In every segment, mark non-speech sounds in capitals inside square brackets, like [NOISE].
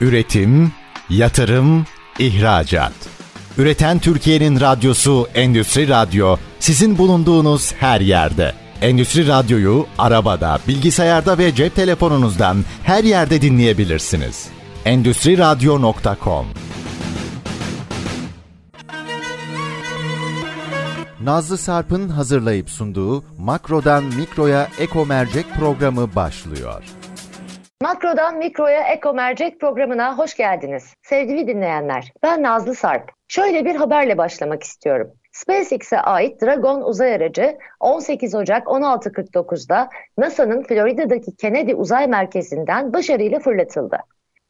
Üretim, yatırım, ihracat. Üreten Türkiye'nin radyosu Endüstri Radyo sizin bulunduğunuz her yerde. Endüstri Radyo'yu arabada, bilgisayarda ve cep telefonunuzdan her yerde dinleyebilirsiniz. Endüstri Radyo.com Nazlı Sarp'ın hazırlayıp sunduğu Makro'dan Mikro'ya Eko Mercek programı başlıyor. Makro'dan Mikro'ya Eko Mercek programına hoş geldiniz. Sevgili dinleyenler, ben Nazlı Sarp. Şöyle bir haberle başlamak istiyorum. SpaceX'e ait Dragon uzay aracı 18 Ocak 16.49'da NASA'nın Florida'daki Kennedy Uzay Merkezi'nden başarıyla fırlatıldı.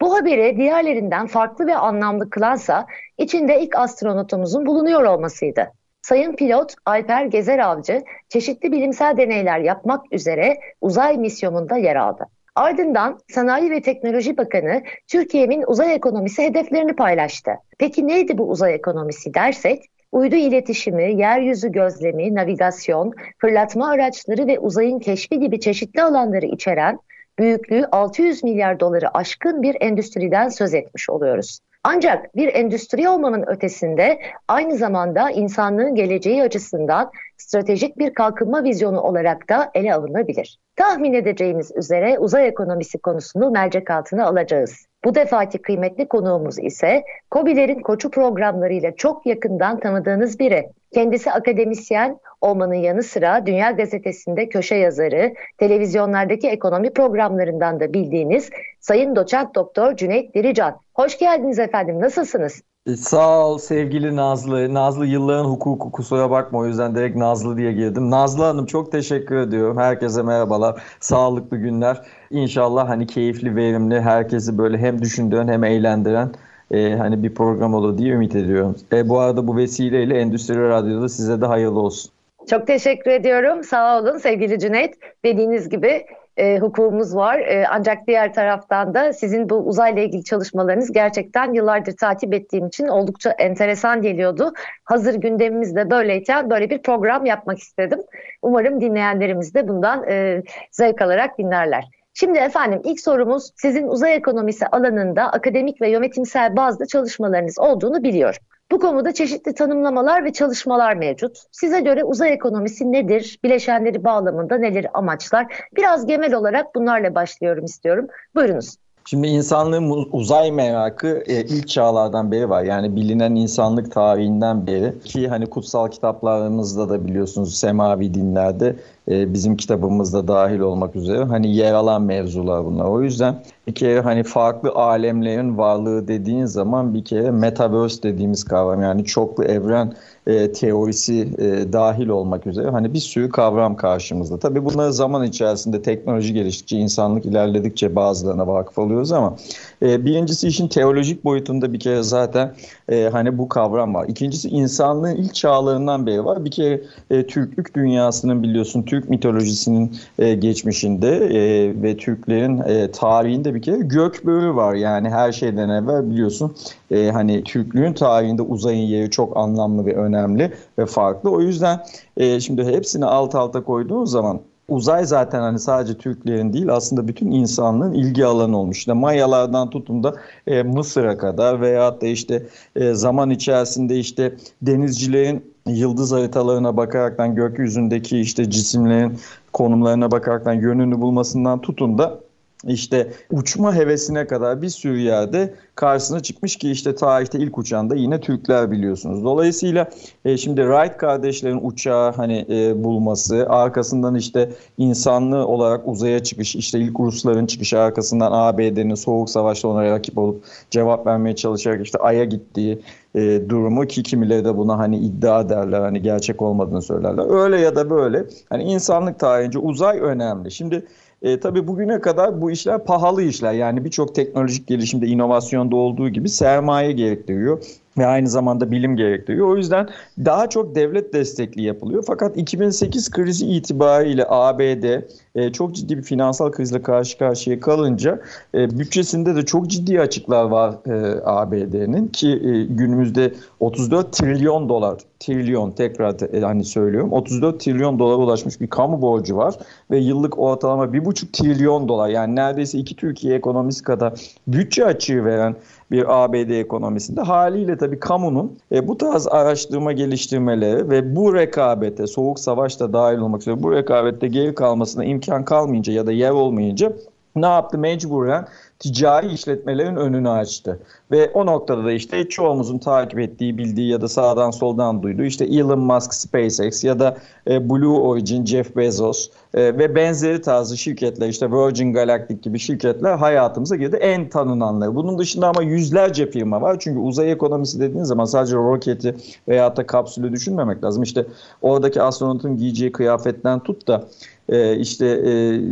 Bu haberi diğerlerinden farklı ve anlamlı kılansa içinde ilk astronotumuzun bulunuyor olmasıydı. Sayın pilot Alper Gezer Avcı çeşitli bilimsel deneyler yapmak üzere uzay misyonunda yer aldı. Ardından Sanayi ve Teknoloji Bakanı Türkiye'nin uzay ekonomisi hedeflerini paylaştı. Peki neydi bu uzay ekonomisi dersek? Uydu iletişimi, yeryüzü gözlemi, navigasyon, fırlatma araçları ve uzayın keşfi gibi çeşitli alanları içeren büyüklüğü 600 milyar doları aşkın bir endüstriden söz etmiş oluyoruz. Ancak bir endüstri olmanın ötesinde aynı zamanda insanlığın geleceği açısından stratejik bir kalkınma vizyonu olarak da ele alınabilir. Tahmin edeceğiniz üzere uzay ekonomisi konusunu mercek altına alacağız. Bu defaki kıymetli konuğumuz ise COBİ'lerin koçu programlarıyla çok yakından tanıdığınız biri. Kendisi akademisyen olmanın yanı sıra Dünya Gazetesi'nde köşe yazarı, televizyonlardaki ekonomi programlarından da bildiğiniz Sayın Doçent Doktor Cüneyt Dirican. Hoş geldiniz efendim, nasılsınız? E, sağ ol sevgili Nazlı. Nazlı yılların hukuku kusura bakma o yüzden direkt Nazlı diye girdim. Nazlı Hanım çok teşekkür ediyorum. Herkese merhabalar. Sağlıklı günler. İnşallah hani keyifli, verimli, herkesi böyle hem düşündüren hem eğlendiren e, hani bir program olur diye ümit ediyorum. E, bu arada bu vesileyle Endüstri Radyo'da size de hayırlı olsun. Çok teşekkür ediyorum. Sağ olun sevgili Cüneyt. Dediğiniz gibi e, hukukumuz var. E, ancak diğer taraftan da sizin bu uzayla ilgili çalışmalarınız gerçekten yıllardır takip ettiğim için oldukça enteresan geliyordu. Hazır gündemimiz de böyleyken böyle bir program yapmak istedim. Umarım dinleyenlerimiz de bundan e, zevk alarak dinlerler. Şimdi efendim ilk sorumuz sizin uzay ekonomisi alanında akademik ve yönetimsel bazı çalışmalarınız olduğunu biliyorum. Bu konuda çeşitli tanımlamalar ve çalışmalar mevcut. Size göre uzay ekonomisi nedir? Bileşenleri bağlamında neler amaçlar? Biraz genel olarak bunlarla başlıyorum istiyorum. Buyurunuz. Şimdi insanlığın uzay merakı e, ilk çağlardan beri var. Yani bilinen insanlık tarihinden beri ki hani kutsal kitaplarımızda da biliyorsunuz semavi dinlerde e, bizim kitabımızda dahil olmak üzere hani yer alan mevzular bunlar. O yüzden bir kere hani farklı alemlerin varlığı dediğin zaman bir kere metaverse dediğimiz kavram yani çoklu evren e, teorisi e, dahil olmak üzere hani bir sürü kavram karşımızda. Tabii bunları zaman içerisinde teknoloji geliştikçe, insanlık ilerledikçe bazılarına vakıf oluyoruz ama e, birincisi işin teolojik boyutunda bir kere zaten e, hani bu kavram var. İkincisi insanlığın ilk çağlarından beri var. Bir kere e, Türklük dünyasının biliyorsun Türk mitolojisinin e, geçmişinde e, ve Türklerin e, tarihinde bir kere gök böğürü var. Yani her şeyden evvel biliyorsun e, hani Türklüğün tarihinde uzayın yeri çok anlamlı ve önemli ve farklı. O yüzden e, şimdi hepsini alt alta koyduğun zaman uzay zaten hani sadece Türklerin değil aslında bütün insanlığın ilgi alanı olmuş. İşte Mayalardan tutun da e, Mısır'a kadar veyahut da işte e, zaman içerisinde işte denizcilerin yıldız haritalarına bakaraktan gökyüzündeki işte cisimlerin konumlarına bakaraktan yönünü bulmasından tutun da işte uçma hevesine kadar bir sürü yerde karşısına çıkmış ki işte tarihte ilk uçan da yine Türkler biliyorsunuz. Dolayısıyla e, şimdi Wright kardeşlerin uçağı hani e, bulması, arkasından işte insanlı olarak uzaya çıkış, işte ilk Rusların çıkışı arkasından ABD'nin soğuk savaşta ona rakip olup cevap vermeye çalışarak işte Ay'a gittiği e, durumu ki kimileri de buna hani iddia derler hani gerçek olmadığını söylerler. Öyle ya da böyle hani insanlık tarihince uzay önemli. Şimdi e, tabii bugüne kadar bu işler pahalı işler. Yani birçok teknolojik gelişimde, inovasyonda olduğu gibi sermaye gerektiriyor. Ve aynı zamanda bilim gerektiriyor. O yüzden daha çok devlet destekli yapılıyor. Fakat 2008 krizi itibariyle ABD e, çok ciddi bir finansal krizle karşı karşıya kalınca e, bütçesinde de çok ciddi açıklar var e, ABD'nin ki e, günümüzde 34 trilyon dolar trilyon tekrar e, hani söylüyorum 34 trilyon dolara ulaşmış bir kamu borcu var ve yıllık ortalama 1,5 trilyon dolar yani neredeyse iki Türkiye ekonomisi kadar bütçe açığı veren bir ABD ekonomisinde haliyle tabii kamunun e, bu tarz araştırma geliştirmeleri ve bu rekabete soğuk savaş da dahil olmak üzere bu rekabette geri kalmasına imkan kalmayınca ya da yer olmayınca ne yaptı mecburen ticari işletmelerin önünü açtı. Ve o noktada da işte çoğumuzun takip ettiği, bildiği ya da sağdan soldan duyduğu işte Elon Musk SpaceX ya da e, Blue Origin Jeff Bezos e, ve benzeri tarzı şirketler işte Virgin Galactic gibi şirketler hayatımıza girdi. En tanınanları. Bunun dışında ama yüzlerce firma var. Çünkü uzay ekonomisi dediğiniz zaman sadece roketi veya da kapsülü düşünmemek lazım. İşte oradaki astronotun giyeceği kıyafetten tut da e, işte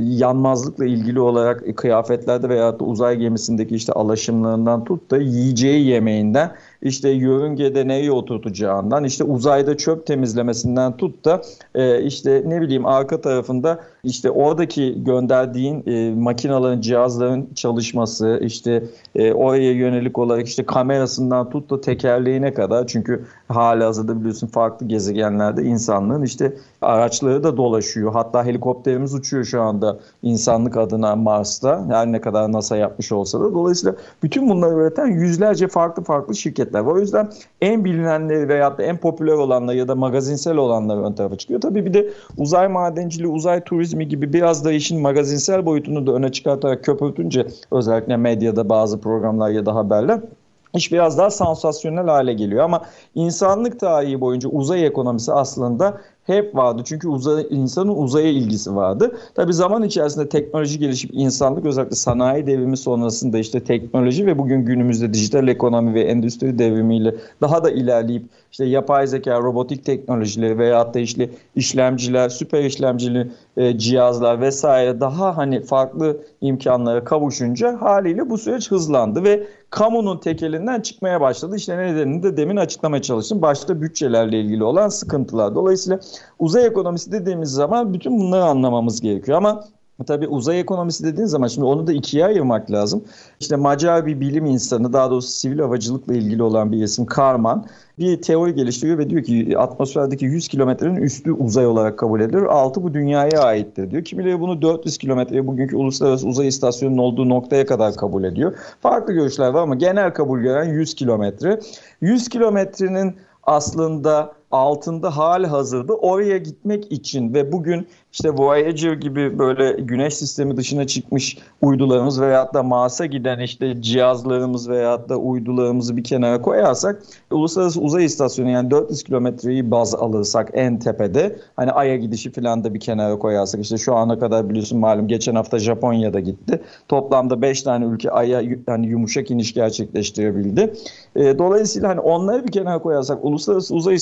yanmazlıkla ilgili olarak kıyafetlerde veya da uzay gemisindeki işte alaşımlarından tut da yiyeceği yemeğinden işte yörüngede neyi oturtacağından işte uzayda çöp temizlemesinden tut da e, işte ne bileyim arka tarafında işte oradaki gönderdiğin e, makinaların cihazların çalışması işte e, oraya yönelik olarak işte kamerasından tut da tekerleğine kadar çünkü hala hazırda biliyorsun farklı gezegenlerde insanlığın işte araçları da dolaşıyor. Hatta helikopterimiz uçuyor şu anda insanlık adına Mars'ta. Her ne kadar NASA yapmış olsa da. Dolayısıyla bütün bunları üreten yüzlerce farklı farklı şirketler var. O yüzden en bilinenleri veyahut da en popüler olanlar ya da magazinsel olanlar ön tarafa çıkıyor. Tabii bir de uzay madenciliği, uzay turizmi gibi biraz da işin magazinsel boyutunu da öne çıkartarak köpürtünce özellikle medyada bazı programlar ya da haberler iş biraz daha sansasyonel hale geliyor. Ama insanlık tarihi boyunca uzay ekonomisi aslında hep vardı. Çünkü uzay, insanın uzaya ilgisi vardı. Tabi zaman içerisinde teknoloji gelişip insanlık özellikle sanayi devrimi sonrasında işte teknoloji ve bugün günümüzde dijital ekonomi ve endüstri devrimiyle daha da ilerleyip işte yapay zeka, robotik teknolojileri veya da işte işlemciler, süper işlemcili e, cihazlar vesaire daha hani farklı imkanlara kavuşunca haliyle bu süreç hızlandı ve kamunun tekelinden çıkmaya başladı. İşte nedenini de demin açıklamaya çalıştım. Başta bütçelerle ilgili olan sıkıntılar. Dolayısıyla uzay ekonomisi dediğimiz zaman bütün bunları anlamamız gerekiyor ama Tabii uzay ekonomisi dediğin zaman şimdi onu da ikiye ayırmak lazım. İşte Macar bir bilim insanı daha doğrusu sivil havacılıkla ilgili olan bir isim Karman bir teori geliştiriyor ve diyor ki atmosferdeki 100 kilometrenin üstü uzay olarak kabul edilir. Altı bu dünyaya aittir diyor. Kimileri bunu 400 kilometreye bugünkü uluslararası uzay istasyonunun olduğu noktaya kadar kabul ediyor. Farklı görüşler var ama genel kabul gören 100 kilometre. 100 kilometrenin aslında altında hali hazırda oraya gitmek için ve bugün işte Voyager gibi böyle güneş sistemi dışına çıkmış uydularımız veyahut da Mars'a giden işte cihazlarımız veyahut da uydularımızı bir kenara koyarsak Uluslararası Uzay İstasyonu yani 400 kilometreyi baz alırsak en tepede hani Ay'a gidişi falan da bir kenara koyarsak işte şu ana kadar biliyorsun malum geçen hafta Japonya'da gitti. Toplamda 5 tane ülke Ay'a yani yumuşak iniş gerçekleştirebildi. Dolayısıyla hani onları bir kenara koyarsak Uluslararası Uzay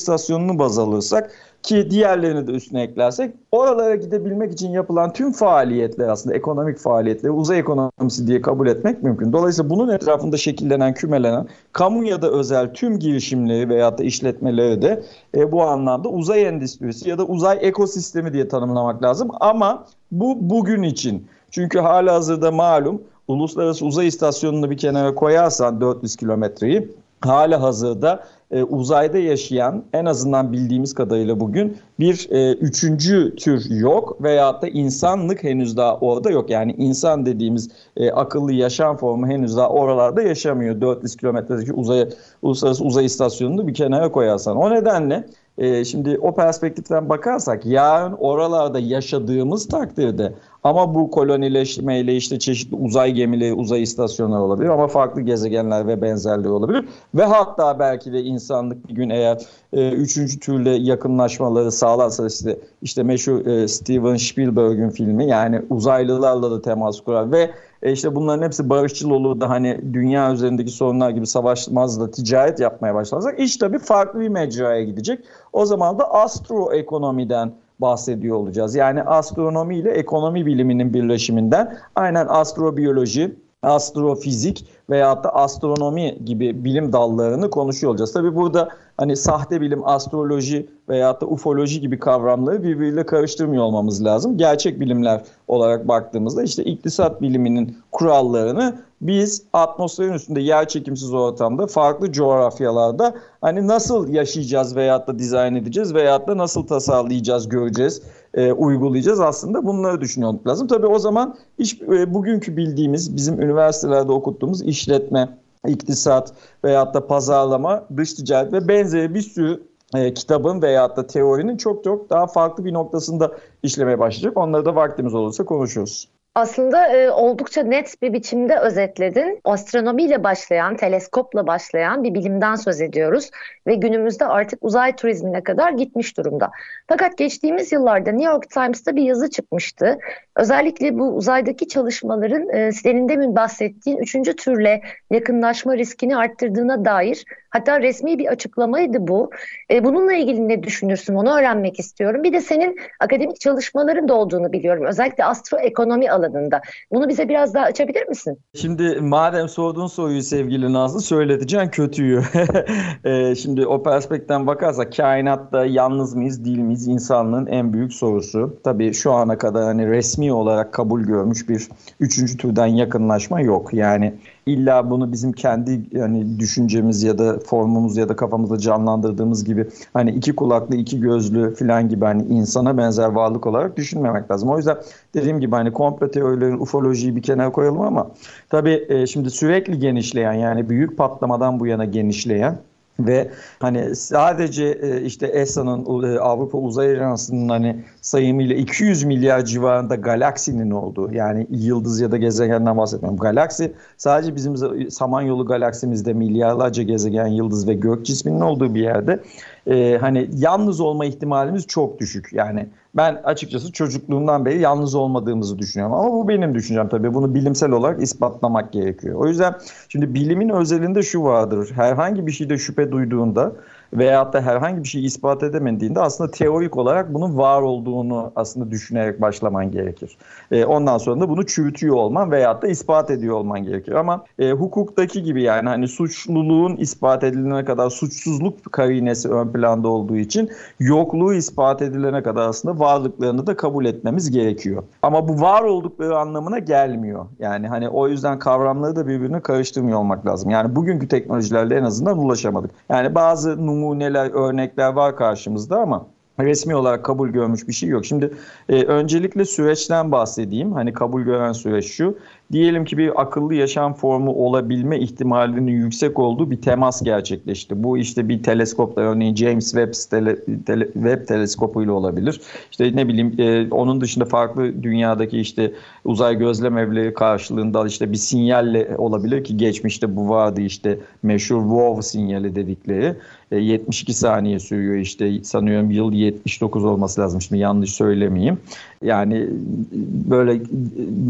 İstasyonu'nu baz alırsak ki diğerlerini de üstüne eklersek oralara gidebilmek için yapılan tüm faaliyetler aslında ekonomik faaliyetleri uzay ekonomisi diye kabul etmek mümkün. Dolayısıyla bunun etrafında şekillenen, kümelenen kamu ya da özel tüm girişimleri veya da işletmeleri de e, bu anlamda uzay endüstrisi ya da uzay ekosistemi diye tanımlamak lazım. Ama bu bugün için. Çünkü hala hazırda malum Uluslararası Uzay İstasyonu'nu bir kenara koyarsan 400 kilometreyi hala hazırda e, uzayda yaşayan en azından bildiğimiz kadarıyla bugün bir e, üçüncü tür yok veyahut da insanlık henüz daha orada yok. Yani insan dediğimiz e, akıllı yaşam formu henüz daha oralarda yaşamıyor. 400 kilometredeki uzay, uluslararası uzay istasyonunu bir kenara koyarsan. O nedenle e, şimdi o perspektiften bakarsak yarın oralarda yaşadığımız takdirde ama bu kolonileşmeyle işte çeşitli uzay gemileri, uzay istasyonları olabilir ama farklı gezegenler ve benzerleri olabilir. Ve hatta belki de insanlık bir gün eğer e, üçüncü türle yakınlaşmaları sağlarsa işte, işte meşhur e, Steven Spielberg'ün filmi yani uzaylılarla da temas kurar ve e işte bunların hepsi barışçıl olur da hani dünya üzerindeki sorunlar gibi savaşmaz da ticaret yapmaya başlarsak iş tabii farklı bir mecraya gidecek. O zaman da astroekonomiden bahsediyor olacağız. Yani astronomi ile ekonomi biliminin birleşiminden aynen astrobiyoloji, astrofizik veya da astronomi gibi bilim dallarını konuşuyor olacağız. Tabi burada hani sahte bilim, astroloji veya da ufoloji gibi kavramları birbiriyle karıştırmıyor olmamız lazım. Gerçek bilimler olarak baktığımızda işte iktisat biliminin kurallarını biz atmosferin üstünde yer çekimsiz ortamda farklı coğrafyalarda hani nasıl yaşayacağız veyahut da dizayn edeceğiz veyahut da nasıl tasarlayacağız göreceğiz e, uygulayacağız aslında bunları düşünüyorduk lazım. Tabii o zaman iş, e, bugünkü bildiğimiz bizim üniversitelerde okuttuğumuz işletme, iktisat veyahut da pazarlama, dış ticaret ve benzeri bir sürü e, kitabın veyahut da teorinin çok çok daha farklı bir noktasında işlemeye başlayacak. Onları da vaktimiz olursa konuşuruz. Aslında e, oldukça net bir biçimde özetledin. Astronomiyle başlayan, teleskopla başlayan bir bilimden söz ediyoruz ve günümüzde artık uzay turizmine kadar gitmiş durumda. Fakat geçtiğimiz yıllarda New York Times'ta bir yazı çıkmıştı. Özellikle bu uzaydaki çalışmaların e, senin demin bahsettiğin üçüncü türle yakınlaşma riskini arttırdığına dair hatta resmi bir açıklamaydı bu. E, bununla ilgili ne düşünürsün onu öğrenmek istiyorum. Bir de senin akademik çalışmaların da olduğunu biliyorum. Özellikle astroekonomi alanında. Bunu bize biraz daha açabilir misin? Şimdi madem sorduğun soruyu sevgili Nazlı söyleteceğim kötüyü. [LAUGHS] e, şimdi o perspektiften bakarsak kainatta yalnız mıyız değil miyiz insanlığın en büyük sorusu. Tabii şu ana kadar hani resmi olarak kabul görmüş bir üçüncü türden yakınlaşma yok. Yani illa bunu bizim kendi yani düşüncemiz ya da formumuz ya da kafamızda canlandırdığımız gibi hani iki kulaklı iki gözlü falan gibi hani insana benzer varlık olarak düşünmemek lazım. O yüzden dediğim gibi hani komplo teorilerin ufolojiyi bir kenara koyalım ama tabii e, şimdi sürekli genişleyen yani büyük patlamadan bu yana genişleyen ve hani sadece e, işte ESA'nın e, Avrupa Uzay Ajansı'nın hani sayımıyla 200 milyar civarında galaksinin olduğu yani yıldız ya da gezegenden bahsetmiyorum. Galaksi sadece bizim Samanyolu galaksimizde milyarlarca gezegen, yıldız ve gök cisminin olduğu bir yerde e, hani yalnız olma ihtimalimiz çok düşük. Yani ben açıkçası çocukluğumdan beri yalnız olmadığımızı düşünüyorum. Ama bu benim düşüncem tabii. Bunu bilimsel olarak ispatlamak gerekiyor. O yüzden şimdi bilimin özelinde şu vardır. Herhangi bir şeyde şüphe duyduğunda veyahut da herhangi bir şey ispat edemediğinde aslında teorik olarak bunun var olduğunu aslında düşünerek başlaman gerekir. E, ondan sonra da bunu çürütüyor olman veyahut da ispat ediyor olman gerekir. Ama e, hukuktaki gibi yani hani suçluluğun ispat edilene kadar suçsuzluk karinesi ön planda olduğu için yokluğu ispat edilene kadar aslında varlıklarını da kabul etmemiz gerekiyor. Ama bu var oldukları anlamına gelmiyor. Yani hani o yüzden kavramları da birbirine karıştırmıyor olmak lazım. Yani bugünkü teknolojilerle en azından ulaşamadık. Yani bazı numune numuneler, örnekler var karşımızda ama resmi olarak kabul görmüş bir şey yok. Şimdi e, öncelikle süreçten bahsedeyim. Hani kabul gören süreç şu. Diyelim ki bir akıllı yaşam formu olabilme ihtimalinin yüksek olduğu bir temas gerçekleşti. Bu işte bir teleskopla örneğin James Webb, tele, tele, Webb teleskopuyla olabilir. İşte ne bileyim e, onun dışında farklı dünyadaki işte uzay gözlem evleri karşılığında işte bir sinyalle olabilir ki geçmişte bu vardı işte meşhur WOW sinyali dedikleri. 72 e, saniye sürüyor işte sanıyorum yıl 79 olması lazım şimdi yanlış söylemeyeyim. Yani böyle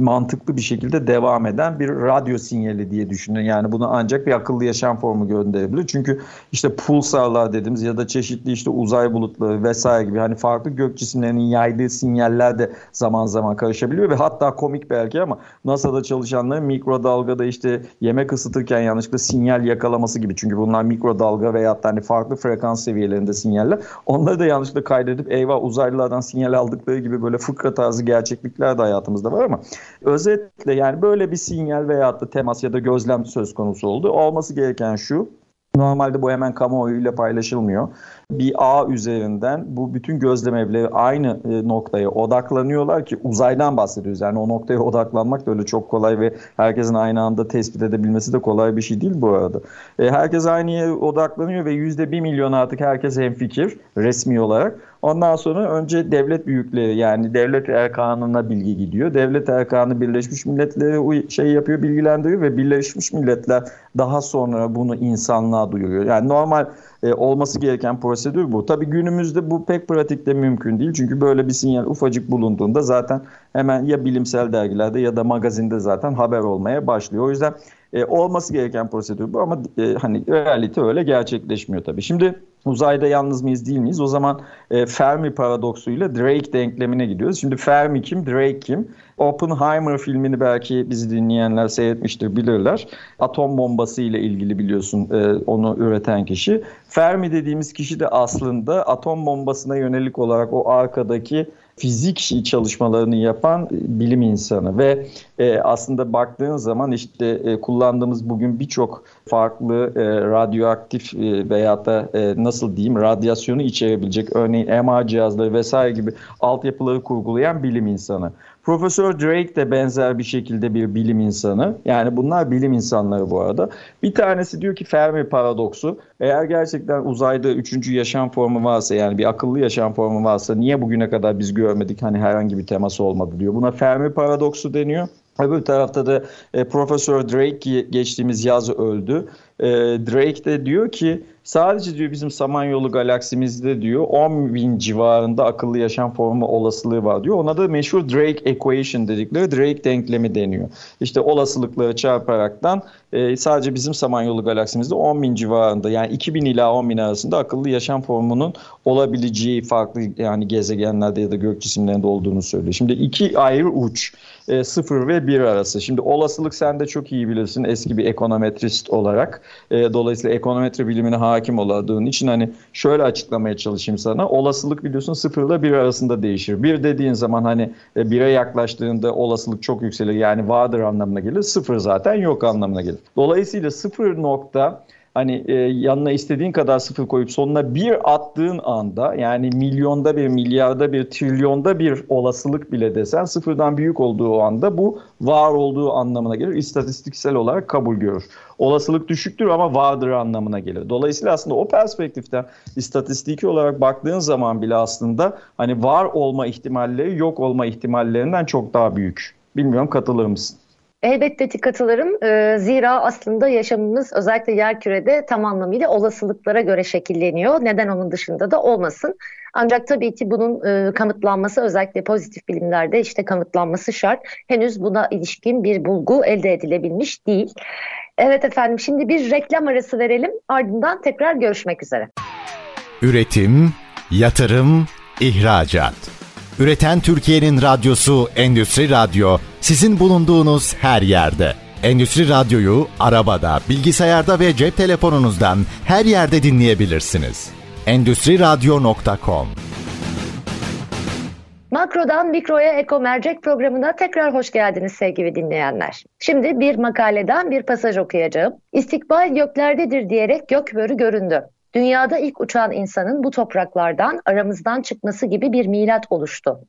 mantıklı bir şekilde devam eden bir radyo sinyali diye düşünün. Yani bunu ancak bir akıllı yaşam formu gönderebilir. Çünkü işte pulsarlar dediğimiz ya da çeşitli işte uzay bulutları vesaire gibi hani farklı gök cisimlerinin yaydığı sinyaller de zaman zaman karışabiliyor ve hatta komik belki ama NASA'da çalışanların mikrodalgada işte yemek ısıtırken yanlışlıkla sinyal yakalaması gibi. Çünkü bunlar mikrodalga veya hani farklı frekans seviyelerinde sinyaller. Onları da yanlışlıkla kaydedip eyvah uzaylılardan sinyal aldıkları gibi böyle fıkra tarzı gerçeklikler de hayatımızda var ama özetle yani böyle bir sinyal veya da temas ya da gözlem söz konusu oldu. Olması gereken şu Normalde bu hemen kamuoyuyla paylaşılmıyor. Bir ağ üzerinden bu bütün gözlem evleri aynı e, noktaya odaklanıyorlar ki uzaydan bahsediyoruz. Yani o noktaya odaklanmak da öyle çok kolay ve herkesin aynı anda tespit edebilmesi de kolay bir şey değil bu arada. E, herkes aynı yere odaklanıyor ve yüzde bir milyon artık herkes hemfikir resmi olarak. Ondan sonra önce devlet büyükleri yani devlet erkanına bilgi gidiyor. Devlet erkanı Birleşmiş Milletleri şey yapıyor, bilgilendiriyor ve Birleşmiş Milletler daha sonra bunu insanlığa duyuruyor. Yani normal e, olması gereken prosedür bu. Tabii günümüzde bu pek pratikte mümkün değil. Çünkü böyle bir sinyal ufacık bulunduğunda zaten hemen ya bilimsel dergilerde ya da magazinde zaten haber olmaya başlıyor. O yüzden E, olması gereken prosedür bu ama e, hani realite öyle gerçekleşmiyor tabii. Şimdi uzayda yalnız mıyız değil miyiz? O zaman e, Fermi paradoksuyla Drake denklemine gidiyoruz. Şimdi Fermi kim, Drake kim? Oppenheimer filmini belki bizi dinleyenler seyretmiştir, bilirler. Atom bombası ile ilgili biliyorsun e, onu üreten kişi. Fermi dediğimiz kişi de aslında atom bombasına yönelik olarak o arkadaki fizik çalışmalarını yapan bilim insanı ve e, aslında baktığın zaman işte e, kullandığımız bugün birçok farklı e, radyoaktif e, veya da e, nasıl diyeyim radyasyonu içerebilecek örneğin MR cihazları vesaire gibi altyapıları kurgulayan bilim insanı. Profesör Drake de benzer bir şekilde bir bilim insanı. Yani bunlar bilim insanları bu arada. Bir tanesi diyor ki Fermi paradoksu. Eğer gerçekten uzayda üçüncü yaşam formu varsa yani bir akıllı yaşam formu varsa niye bugüne kadar biz görmedik hani herhangi bir teması olmadı diyor. Buna Fermi paradoksu deniyor. Öbür tarafta da e, Profesör Drake geçtiğimiz yaz öldü. E, Drake de diyor ki sadece diyor bizim Samanyolu galaksimizde diyor 10 bin civarında akıllı yaşam formu olasılığı var diyor. Ona da meşhur Drake Equation dedikleri Drake denklemi deniyor. İşte olasılıkları çarparaktan e, sadece bizim Samanyolu galaksimizde 10 bin civarında yani 2000 ila 10 bin arasında akıllı yaşam formunun olabileceği farklı yani gezegenlerde ya da gök cisimlerinde olduğunu söylüyor. Şimdi iki ayrı uç e, 0 ve 1 arası. Şimdi olasılık sen de çok iyi bilirsin eski bir ekonometrist olarak. E, dolayısıyla ekonometri bilimine hakim olduğun için hani şöyle açıklamaya çalışayım sana. Olasılık biliyorsun 0 ile 1 arasında değişir. 1 dediğin zaman hani 1'e yaklaştığında olasılık çok yükselir yani vardır anlamına gelir. 0 zaten yok anlamına gelir. Dolayısıyla 0 nokta hani e, yanına istediğin kadar sıfır koyup sonuna bir attığın anda yani milyonda bir, milyarda bir, trilyonda bir olasılık bile desen sıfırdan büyük olduğu anda bu var olduğu anlamına gelir. İstatistiksel olarak kabul görür. Olasılık düşüktür ama vardır anlamına gelir. Dolayısıyla aslında o perspektiften istatistiki olarak baktığın zaman bile aslında hani var olma ihtimalleri yok olma ihtimallerinden çok daha büyük. Bilmiyorum katılır mısın? Elbette katılırım. Ee, zira aslında yaşamımız özellikle yer kürede tam anlamıyla olasılıklara göre şekilleniyor. Neden onun dışında da olmasın. Ancak tabii ki bunun e, kanıtlanması özellikle pozitif bilimlerde işte kanıtlanması şart. Henüz buna ilişkin bir bulgu elde edilebilmiş değil. Evet efendim şimdi bir reklam arası verelim ardından tekrar görüşmek üzere. Üretim, yatırım, ihracat. Üreten Türkiye'nin radyosu Endüstri Radyo sizin bulunduğunuz her yerde. Endüstri Radyo'yu arabada, bilgisayarda ve cep telefonunuzdan her yerde dinleyebilirsiniz. Endüstri Radyo.com Makrodan Mikro'ya Eko Mercek programına tekrar hoş geldiniz sevgili dinleyenler. Şimdi bir makaleden bir pasaj okuyacağım. İstikbal göklerdedir diyerek gök börü göründü. Dünyada ilk uçan insanın bu topraklardan aramızdan çıkması gibi bir milat oluştu.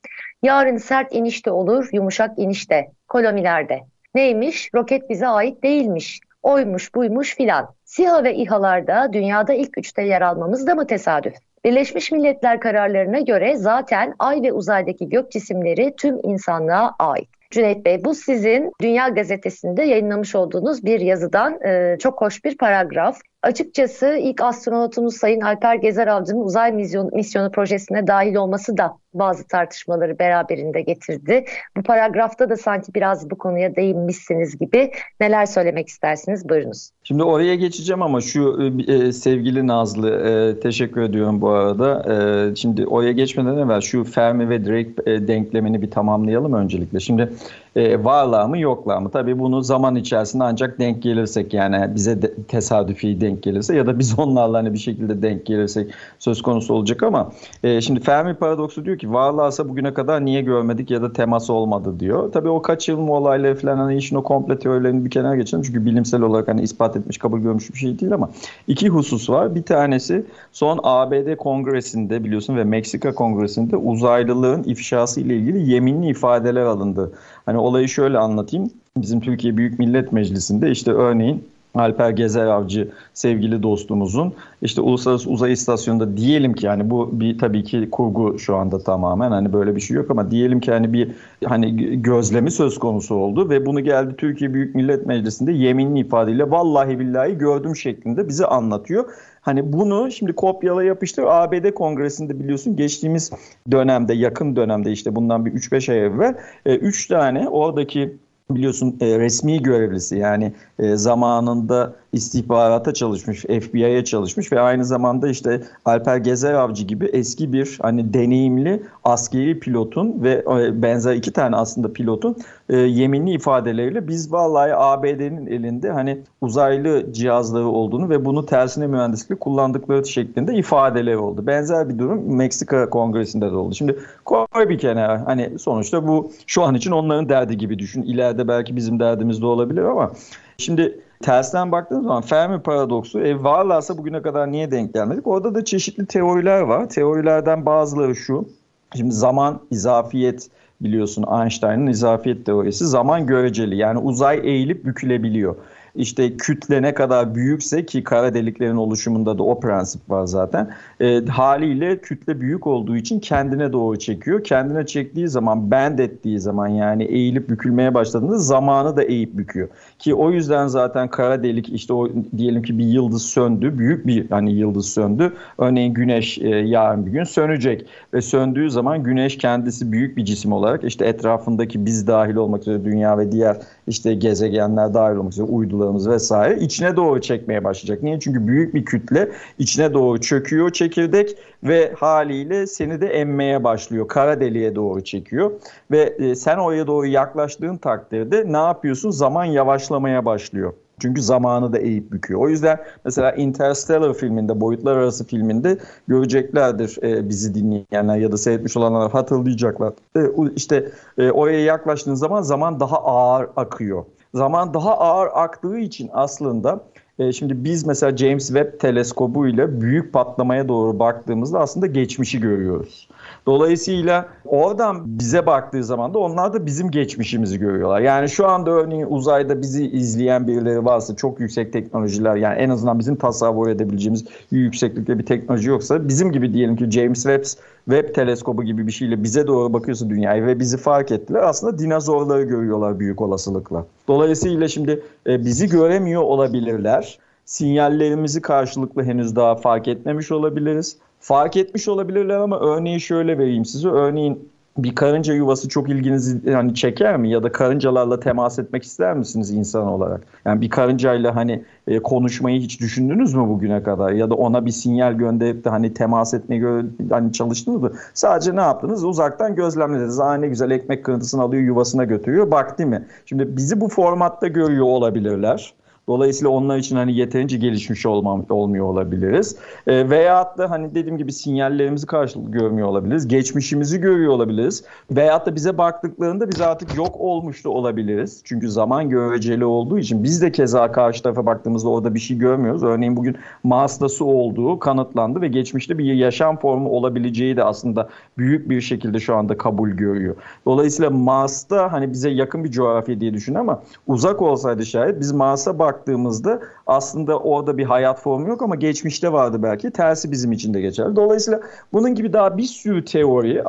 Yarın sert inişte olur, yumuşak inişte, kolomilerde. Neymiş? Roket bize ait değilmiş. Oymuş, buymuş filan. SİHA ve İHA'larda dünyada ilk üçte yer almamız da mı tesadüf? Birleşmiş Milletler kararlarına göre zaten ay ve uzaydaki gök cisimleri tüm insanlığa ait. Cüneyt Bey bu sizin Dünya Gazetesi'nde yayınlamış olduğunuz bir yazıdan e, çok hoş bir paragraf. Açıkçası ilk astronotumuz Sayın Alper Gezer Avcı'nın uzay misyonu, misyonu projesine dahil olması da bazı tartışmaları beraberinde getirdi. Bu paragrafta da sanki biraz bu konuya değinmişsiniz gibi neler söylemek istersiniz buyurunuz. Şimdi oraya geçeceğim ama şu e, e sevgili Nazlı e, teşekkür ediyorum bu arada. E, şimdi oraya geçmeden evvel şu Fermi ve Drake e, denklemini bir tamamlayalım öncelikle. Şimdi e, varlığa mı yokluğa mı? Tabii bunu zaman içerisinde ancak denk gelirsek yani bize de, tesadüfi denk gelirse ya da biz [LAUGHS] onlarla hani bir şekilde denk gelirsek söz konusu olacak ama e, şimdi Fermi paradoksu diyor ki varlığsa bugüne kadar niye görmedik ya da teması olmadı diyor. Tabii o kaçırılma olayları falan hani işin o komple teorilerini bir kenara geçelim çünkü bilimsel olarak hani ispat etmiş kabul görmüş bir şey değil ama iki husus var. Bir tanesi son ABD kongresinde biliyorsun ve Meksika kongresinde uzaylılığın ifşası ile ilgili yeminli ifadeler alındı. Hani olayı şöyle anlatayım. Bizim Türkiye Büyük Millet Meclisi'nde işte örneğin Alper Gezer Avcı sevgili dostumuzun işte Uluslararası Uzay İstasyonu'nda diyelim ki yani bu bir tabii ki kurgu şu anda tamamen hani böyle bir şey yok ama diyelim ki hani bir hani gözlemi söz konusu oldu ve bunu geldi Türkiye Büyük Millet Meclisi'nde yeminli ifadeyle vallahi billahi gördüm şeklinde bize anlatıyor. Hani bunu şimdi kopyala yapıştır. ABD Kongresi'nde biliyorsun geçtiğimiz dönemde yakın dönemde işte bundan bir 3-5 ay evvel 3 e, tane oradaki biliyorsun e, resmi görevlisi yani e, zamanında istihbarata çalışmış, FBI'ye çalışmış ve aynı zamanda işte Alper Gezer Avcı gibi eski bir hani deneyimli askeri pilotun ve e, benzer iki tane aslında pilotun e, yeminli ifadeleriyle biz vallahi ABD'nin elinde hani uzaylı cihazları olduğunu ve bunu tersine mühendislik kullandıkları şeklinde ifadeleri oldu. Benzer bir durum Meksika Kongresi'nde de oldu. Şimdi koy bir kenara hani sonuçta bu şu an için onların derdi gibi düşün. İleride belki bizim derdimiz de olabilir ama şimdi tersten baktığınız zaman Fermi paradoksu e, varlarsa bugüne kadar niye denk gelmedik? Orada da çeşitli teoriler var. Teorilerden bazıları şu. Şimdi zaman, izafiyet biliyorsun Einstein'ın izafiyet teorisi zaman göreceli. Yani uzay eğilip bükülebiliyor işte kütle ne kadar büyükse ki kara deliklerin oluşumunda da o prensip var zaten. E, haliyle kütle büyük olduğu için kendine doğru çekiyor. Kendine çektiği zaman bend ettiği zaman yani eğilip bükülmeye başladığında zamanı da eğip büküyor. Ki o yüzden zaten kara delik işte o diyelim ki bir yıldız söndü. Büyük bir hani yıldız söndü. Örneğin güneş e, yarın bir gün sönecek ve söndüğü zaman güneş kendisi büyük bir cisim olarak işte etrafındaki biz dahil olmak üzere dünya ve diğer işte gezegenler dahil olmak üzere uydularımız vesaire içine doğru çekmeye başlayacak. Niye? Çünkü büyük bir kütle içine doğru çöküyor çekirdek ve haliyle seni de emmeye başlıyor. Kara deliğe doğru çekiyor ve e, sen oraya doğru yaklaştığın takdirde ne yapıyorsun? Zaman yavaşlamaya başlıyor. Çünkü zamanı da eğip büküyor. O yüzden mesela Interstellar filminde, Boyutlar Arası filminde göreceklerdir e, bizi dinleyenler ya da seyretmiş olanlar hatırlayacaklar. E, işte e, oraya yaklaştığın zaman zaman daha ağır akıyor. Zaman daha ağır aktığı için aslında e, şimdi biz mesela James Webb teleskobuyla büyük patlamaya doğru baktığımızda aslında geçmişi görüyoruz. Dolayısıyla oradan bize baktığı zaman da onlar da bizim geçmişimizi görüyorlar. Yani şu anda örneğin uzayda bizi izleyen birileri varsa çok yüksek teknolojiler yani en azından bizim tasavvur edebileceğimiz yükseklikte bir teknoloji yoksa bizim gibi diyelim ki James Webb Webb teleskobu gibi bir şeyle bize doğru bakıyorsa dünyayı ve bizi fark ettiler. Aslında dinozorları görüyorlar büyük olasılıkla. Dolayısıyla şimdi e, bizi göremiyor olabilirler. Sinyallerimizi karşılıklı henüz daha fark etmemiş olabiliriz fark etmiş olabilirler ama örneği şöyle vereyim size. Örneğin bir karınca yuvası çok ilginizi hani çeker mi ya da karıncalarla temas etmek ister misiniz insan olarak? Yani bir karıncayla hani e, konuşmayı hiç düşündünüz mü bugüne kadar ya da ona bir sinyal gönderip de hani temas etmeye göre hani çalıştınız mı? Sadece ne yaptınız? Uzaktan gözlemlediniz. Aa ne güzel ekmek kırıntısını alıyor yuvasına götürüyor. Bak değil mi? Şimdi bizi bu formatta görüyor olabilirler. Dolayısıyla onlar için hani yeterince gelişmiş olmam, olmuyor olabiliriz. E, veyahut da hani dediğim gibi sinyallerimizi karşılıklı görmüyor olabiliriz. Geçmişimizi görüyor olabiliriz. Veyahut da bize baktıklarında biz artık yok olmuş da olabiliriz. Çünkü zaman göreceli olduğu için biz de keza karşı tarafa baktığımızda orada bir şey görmüyoruz. Örneğin bugün Mars'ta su olduğu kanıtlandı ve geçmişte bir yaşam formu olabileceği de aslında büyük bir şekilde şu anda kabul görüyor. Dolayısıyla Mars'ta hani bize yakın bir coğrafya diye düşün ama uzak olsaydı şayet biz Mars'a bak baktığımızda aslında orada bir hayat formu yok ama geçmişte vardı belki. Tersi bizim için de geçerli. Dolayısıyla bunun gibi daha bir sürü teori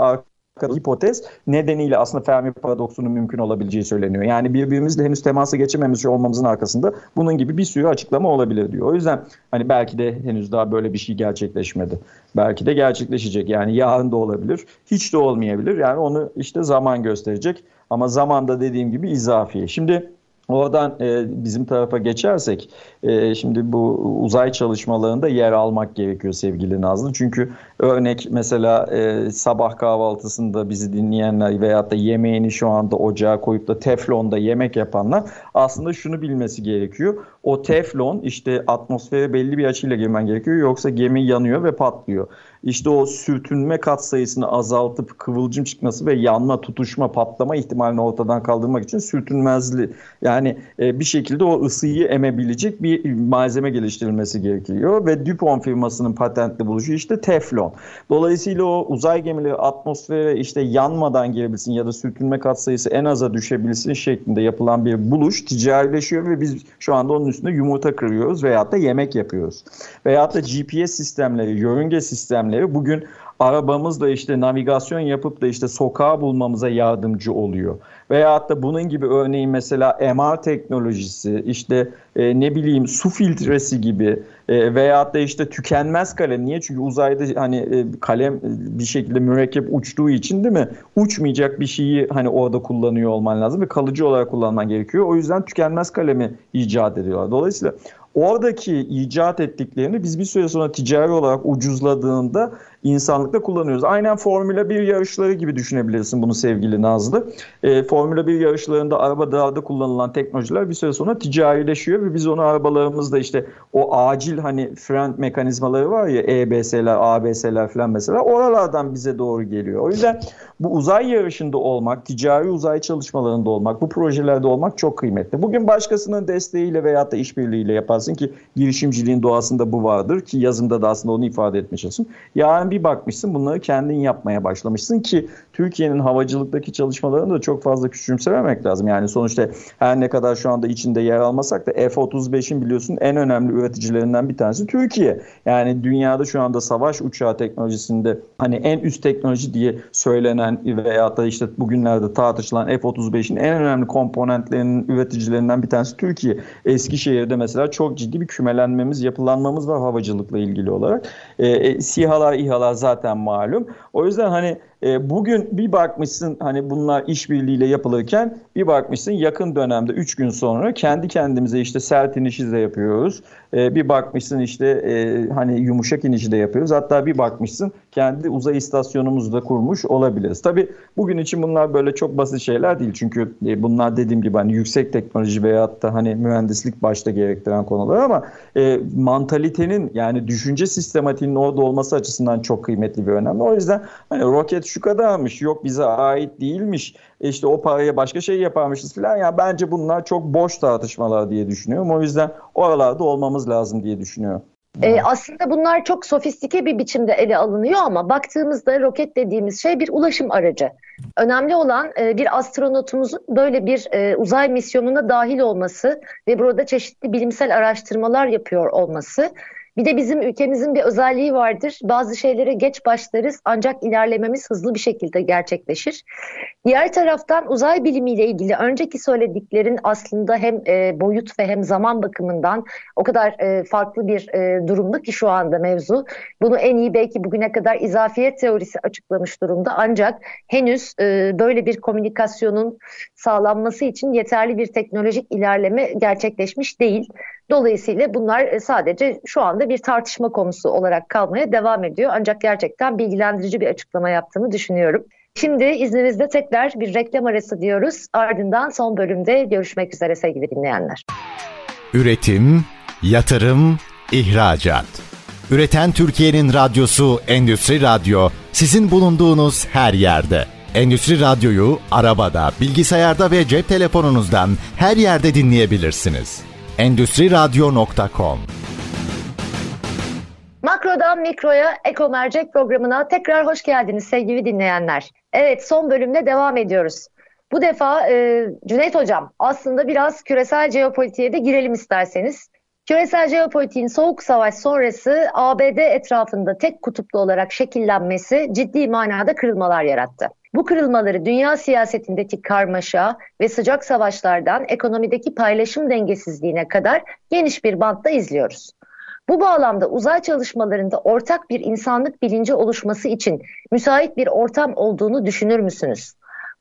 hipotez nedeniyle aslında Fermi paradoksunun mümkün olabileceği söyleniyor. Yani birbirimizle henüz temasa geçememiş olmamızın arkasında bunun gibi bir sürü açıklama olabilir diyor. O yüzden hani belki de henüz daha böyle bir şey gerçekleşmedi. Belki de gerçekleşecek. Yani yarın da olabilir. Hiç de olmayabilir. Yani onu işte zaman gösterecek. Ama zamanda dediğim gibi izafiye. Şimdi Oradan e, bizim tarafa geçersek, e, şimdi bu uzay çalışmalarında yer almak gerekiyor sevgili Nazlı. Çünkü örnek mesela e, sabah kahvaltısında bizi dinleyenler veyahut da yemeğini şu anda ocağa koyup da teflonda yemek yapanlar aslında şunu bilmesi gerekiyor. O teflon işte atmosfere belli bir açıyla girmen gerekiyor yoksa gemi yanıyor ve patlıyor işte o sürtünme katsayısını azaltıp kıvılcım çıkması ve yanma, tutuşma, patlama ihtimalini ortadan kaldırmak için sürtünmezli yani e, bir şekilde o ısıyı emebilecek bir malzeme geliştirilmesi gerekiyor ve DuPont firmasının patentli buluşu işte teflon. Dolayısıyla o uzay gemileri atmosfere işte yanmadan girebilsin ya da sürtünme katsayısı en aza düşebilsin şeklinde yapılan bir buluş ticarileşiyor ve biz şu anda onun üstünde yumurta kırıyoruz veyahut da yemek yapıyoruz. Veyahut da GPS sistemleri, yörünge sistemleri sistemleri bugün arabamızla işte navigasyon yapıp da işte sokağı bulmamıza yardımcı oluyor. Veyahut da bunun gibi örneğin mesela MR teknolojisi, işte e, ne bileyim su filtresi gibi e, veyahut da işte tükenmez kalem. Niye? Çünkü uzayda hani e, kalem e, bir şekilde mürekkep uçtuğu için değil mi? Uçmayacak bir şeyi hani orada kullanıyor olman lazım ve kalıcı olarak kullanman gerekiyor. O yüzden tükenmez kalemi icat ediyorlar. Dolayısıyla oradaki icat ettiklerini biz bir süre sonra ticari olarak ucuzladığında insanlıkta kullanıyoruz. Aynen Formula 1 yarışları gibi düşünebilirsin bunu sevgili Nazlı. E, Formula 1 yarışlarında araba dağda kullanılan teknolojiler bir süre sonra ticarileşiyor ve biz onu arabalarımızda işte o acil hani fren mekanizmaları var ya EBS'ler, ABS'ler falan mesela oralardan bize doğru geliyor. O yüzden bu uzay yarışında olmak, ticari uzay çalışmalarında olmak, bu projelerde olmak çok kıymetli. Bugün başkasının desteğiyle veyahut da işbirliğiyle yaparsın ki girişimciliğin doğasında bu vardır ki yazımda da aslında onu ifade çalışıyorum. Yarın bir bakmışsın bunları kendin yapmaya başlamışsın ki Türkiye'nin havacılıktaki çalışmalarını da çok fazla küçümsememek lazım. Yani sonuçta her ne kadar şu anda içinde yer almasak da F-35'in biliyorsun en önemli üreticilerinden bir tanesi Türkiye. Yani dünyada şu anda savaş uçağı teknolojisinde hani en üst teknoloji diye söylenen veya da işte bugünlerde tartışılan F-35'in en önemli komponentlerinin üreticilerinden bir tanesi Türkiye. Eskişehir'de mesela çok ciddi bir kümelenmemiz, yapılanmamız var havacılıkla ilgili olarak. E, e, SİHA'lar, İHA'lar zaten malum. O yüzden hani e, bugün bir bakmışsın hani bunlar işbirliğiyle yapılırken bir bakmışsın yakın dönemde 3 gün sonra kendi kendimize işte sert inişi de yapıyoruz. E, bir bakmışsın işte e, hani yumuşak inişi de yapıyoruz. Hatta bir bakmışsın kendi uzay istasyonumuzu da kurmuş olabiliriz. Tabi bugün için bunlar böyle çok basit şeyler değil. Çünkü e, bunlar dediğim gibi hani yüksek teknoloji veyahut da hani mühendislik başta gerektiren konular ama e, mantalitenin yani düşünce sistematiğinin orada olması açısından çok kıymetli bir önemli. O yüzden hani roket şu kadarmış yok bize ait değilmiş işte o paraya başka şey yaparmışız falan. Yani bence bunlar çok boş tartışmalar diye düşünüyorum. O yüzden oralarda olmamız lazım diye düşünüyorum. Ee, aslında bunlar çok sofistike bir biçimde ele alınıyor ama baktığımızda roket dediğimiz şey bir ulaşım aracı. Önemli olan e, bir astronotumuzun böyle bir e, uzay misyonuna dahil olması ve burada çeşitli bilimsel araştırmalar yapıyor olması bir de bizim ülkemizin bir özelliği vardır. Bazı şeylere geç başlarız ancak ilerlememiz hızlı bir şekilde gerçekleşir. Diğer taraftan uzay bilimiyle ilgili önceki söylediklerin aslında hem e, boyut ve hem zaman bakımından o kadar e, farklı bir e, durumda ki şu anda mevzu. Bunu en iyi belki bugüne kadar izafiyet teorisi açıklamış durumda. Ancak henüz e, böyle bir komünikasyonun sağlanması için yeterli bir teknolojik ilerleme gerçekleşmiş değil. Dolayısıyla bunlar e, sadece şu anda bir tartışma konusu olarak kalmaya devam ediyor. Ancak gerçekten bilgilendirici bir açıklama yaptığını düşünüyorum. Şimdi izninizle tekrar bir reklam arası diyoruz. Ardından son bölümde görüşmek üzere sevgili dinleyenler. Üretim, yatırım, ihracat. Üreten Türkiye'nin radyosu Endüstri Radyo sizin bulunduğunuz her yerde. Endüstri Radyo'yu arabada, bilgisayarda ve cep telefonunuzdan her yerde dinleyebilirsiniz. Endüstri Radyo.com Makrodan Mikro'ya Eko Mercek programına tekrar hoş geldiniz sevgili dinleyenler. Evet son bölümde devam ediyoruz. Bu defa e, Cüneyt Hocam aslında biraz küresel jeopolitiğe de girelim isterseniz. Küresel jeopolitiğin soğuk savaş sonrası ABD etrafında tek kutuplu olarak şekillenmesi ciddi manada kırılmalar yarattı. Bu kırılmaları dünya siyasetindeki karmaşa ve sıcak savaşlardan ekonomideki paylaşım dengesizliğine kadar geniş bir bantta izliyoruz. Bu bağlamda uzay çalışmalarında ortak bir insanlık bilinci oluşması için müsait bir ortam olduğunu düşünür müsünüz?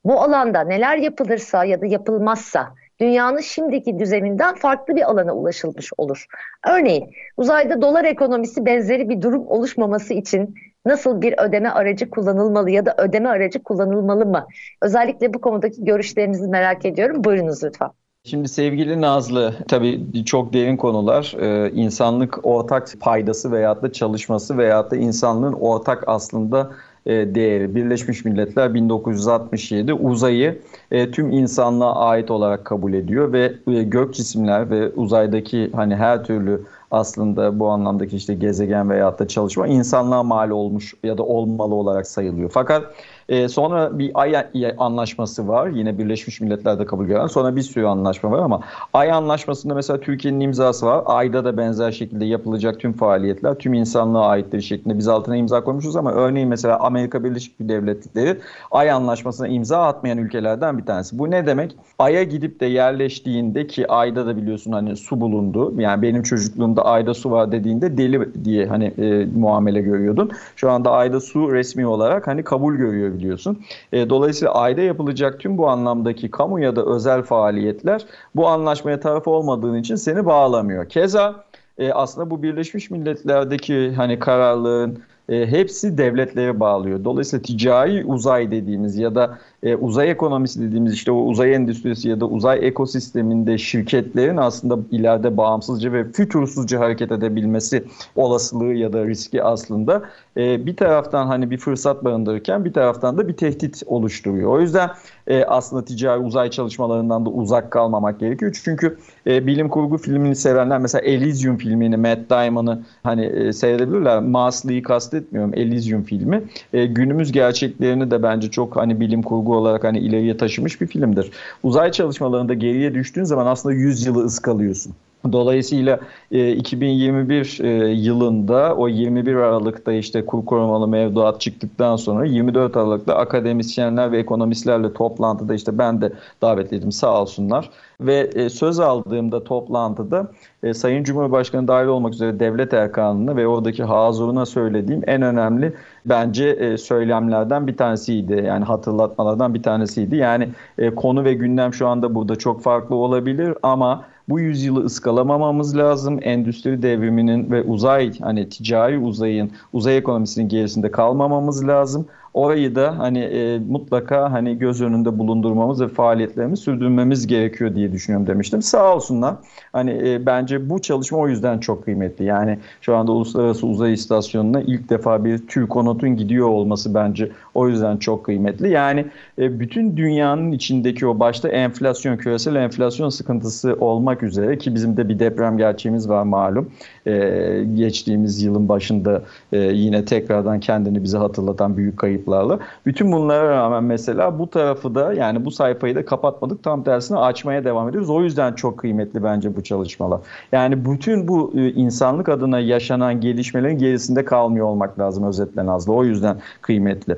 Bu alanda neler yapılırsa ya da yapılmazsa dünyanın şimdiki düzeninden farklı bir alana ulaşılmış olur. Örneğin uzayda dolar ekonomisi benzeri bir durum oluşmaması için nasıl bir ödeme aracı kullanılmalı ya da ödeme aracı kullanılmalı mı? Özellikle bu konudaki görüşlerinizi merak ediyorum. Buyurunuz lütfen. Şimdi sevgili Nazlı, tabii çok derin konular. Ee, insanlık ortak paydası veyahut da çalışması veyahut da insanlığın ortak aslında değeri. Birleşmiş Milletler 1967 uzayı e, tüm insanlığa ait olarak kabul ediyor ve e, gök cisimler ve uzaydaki hani her türlü aslında bu anlamdaki işte gezegen veyahut da çalışma insanlığa mal olmuş ya da olmalı olarak sayılıyor. Fakat E, sonra bir ay anlaşması var. Yine Birleşmiş Milletler'de kabul gören. Sonra bir sürü anlaşma var ama ay anlaşmasında mesela Türkiye'nin imzası var. Ayda da benzer şekilde yapılacak tüm faaliyetler tüm insanlığa aittir şeklinde biz altına imza koymuşuz ama örneğin mesela Amerika Birleşik Devletleri ay anlaşmasına imza atmayan ülkelerden bir tanesi. Bu ne demek? Ay'a gidip de yerleştiğinde ki ayda da biliyorsun hani su bulundu. Yani benim çocukluğumda ayda su var dediğinde deli diye hani e, muamele görüyordun. Şu anda ayda su resmi olarak hani kabul görüyor biliyorsun. E, dolayısıyla ayda yapılacak tüm bu anlamdaki kamu ya da özel faaliyetler bu anlaşmaya taraf olmadığın için seni bağlamıyor. Keza e, aslında bu Birleşmiş Milletler'deki hani kararlığın e, hepsi devletlere bağlıyor. Dolayısıyla ticari uzay dediğimiz ya da e, uzay ekonomisi dediğimiz işte o uzay endüstrisi ya da uzay ekosisteminde şirketlerin aslında ileride bağımsızca ve fütursuzca hareket edebilmesi olasılığı ya da riski aslında e, bir taraftan hani bir fırsat barındırırken bir taraftan da bir tehdit oluşturuyor. O yüzden e, aslında ticari uzay çalışmalarından da uzak kalmamak gerekiyor. Çünkü e, bilim kurgu filmini sevenler mesela Elysium filmini, Matt Damon'ı hani e, seyredebilirler. Marslı'yı kastetmiyorum. Elysium filmi. E, günümüz gerçeklerini de bence çok hani bilim kurgu olarak hani ileriye taşımış bir filmdir. Uzay çalışmalarında geriye düştüğün zaman aslında 100 yılı ıskalıyorsun. Dolayısıyla e, 2021 e, yılında o 21 Aralık'ta işte kur korumalı mevduat çıktıktan sonra 24 Aralık'ta akademisyenler ve ekonomistlerle toplantıda işte ben de davetliydim sağ olsunlar. Ve e, söz aldığımda toplantıda e, Sayın Cumhurbaşkanı dahil olmak üzere devlet erkanına ve oradaki hazuruna söylediğim en önemli bence e, söylemlerden bir tanesiydi. Yani hatırlatmalardan bir tanesiydi. Yani e, konu ve gündem şu anda burada çok farklı olabilir ama bu yüzyılı ıskalamamamız lazım. Endüstri devriminin ve uzay hani ticari uzayın, uzay ekonomisinin gerisinde kalmamamız lazım orayı da hani e, mutlaka hani göz önünde bulundurmamız ve faaliyetlerimizi sürdürmemiz gerekiyor diye düşünüyorum demiştim. Sağ olsunlar. Hani e, bence bu çalışma o yüzden çok kıymetli. Yani şu anda Uluslararası Uzay İstasyonu'na ilk defa bir TÜRKONOT'un gidiyor olması bence o yüzden çok kıymetli. Yani e, bütün dünyanın içindeki o başta enflasyon, küresel enflasyon sıkıntısı olmak üzere ki bizim de bir deprem gerçeğimiz var malum. E, geçtiğimiz yılın başında e, yine tekrardan kendini bize hatırlatan büyük kayıplarla. Bütün bunlara rağmen mesela bu tarafı da yani bu sayfayı da kapatmadık. Tam tersine açmaya devam ediyoruz. O yüzden çok kıymetli bence bu çalışmalar. Yani bütün bu e, insanlık adına yaşanan gelişmelerin gerisinde kalmıyor olmak lazım özetle Nazlı. O yüzden kıymetli.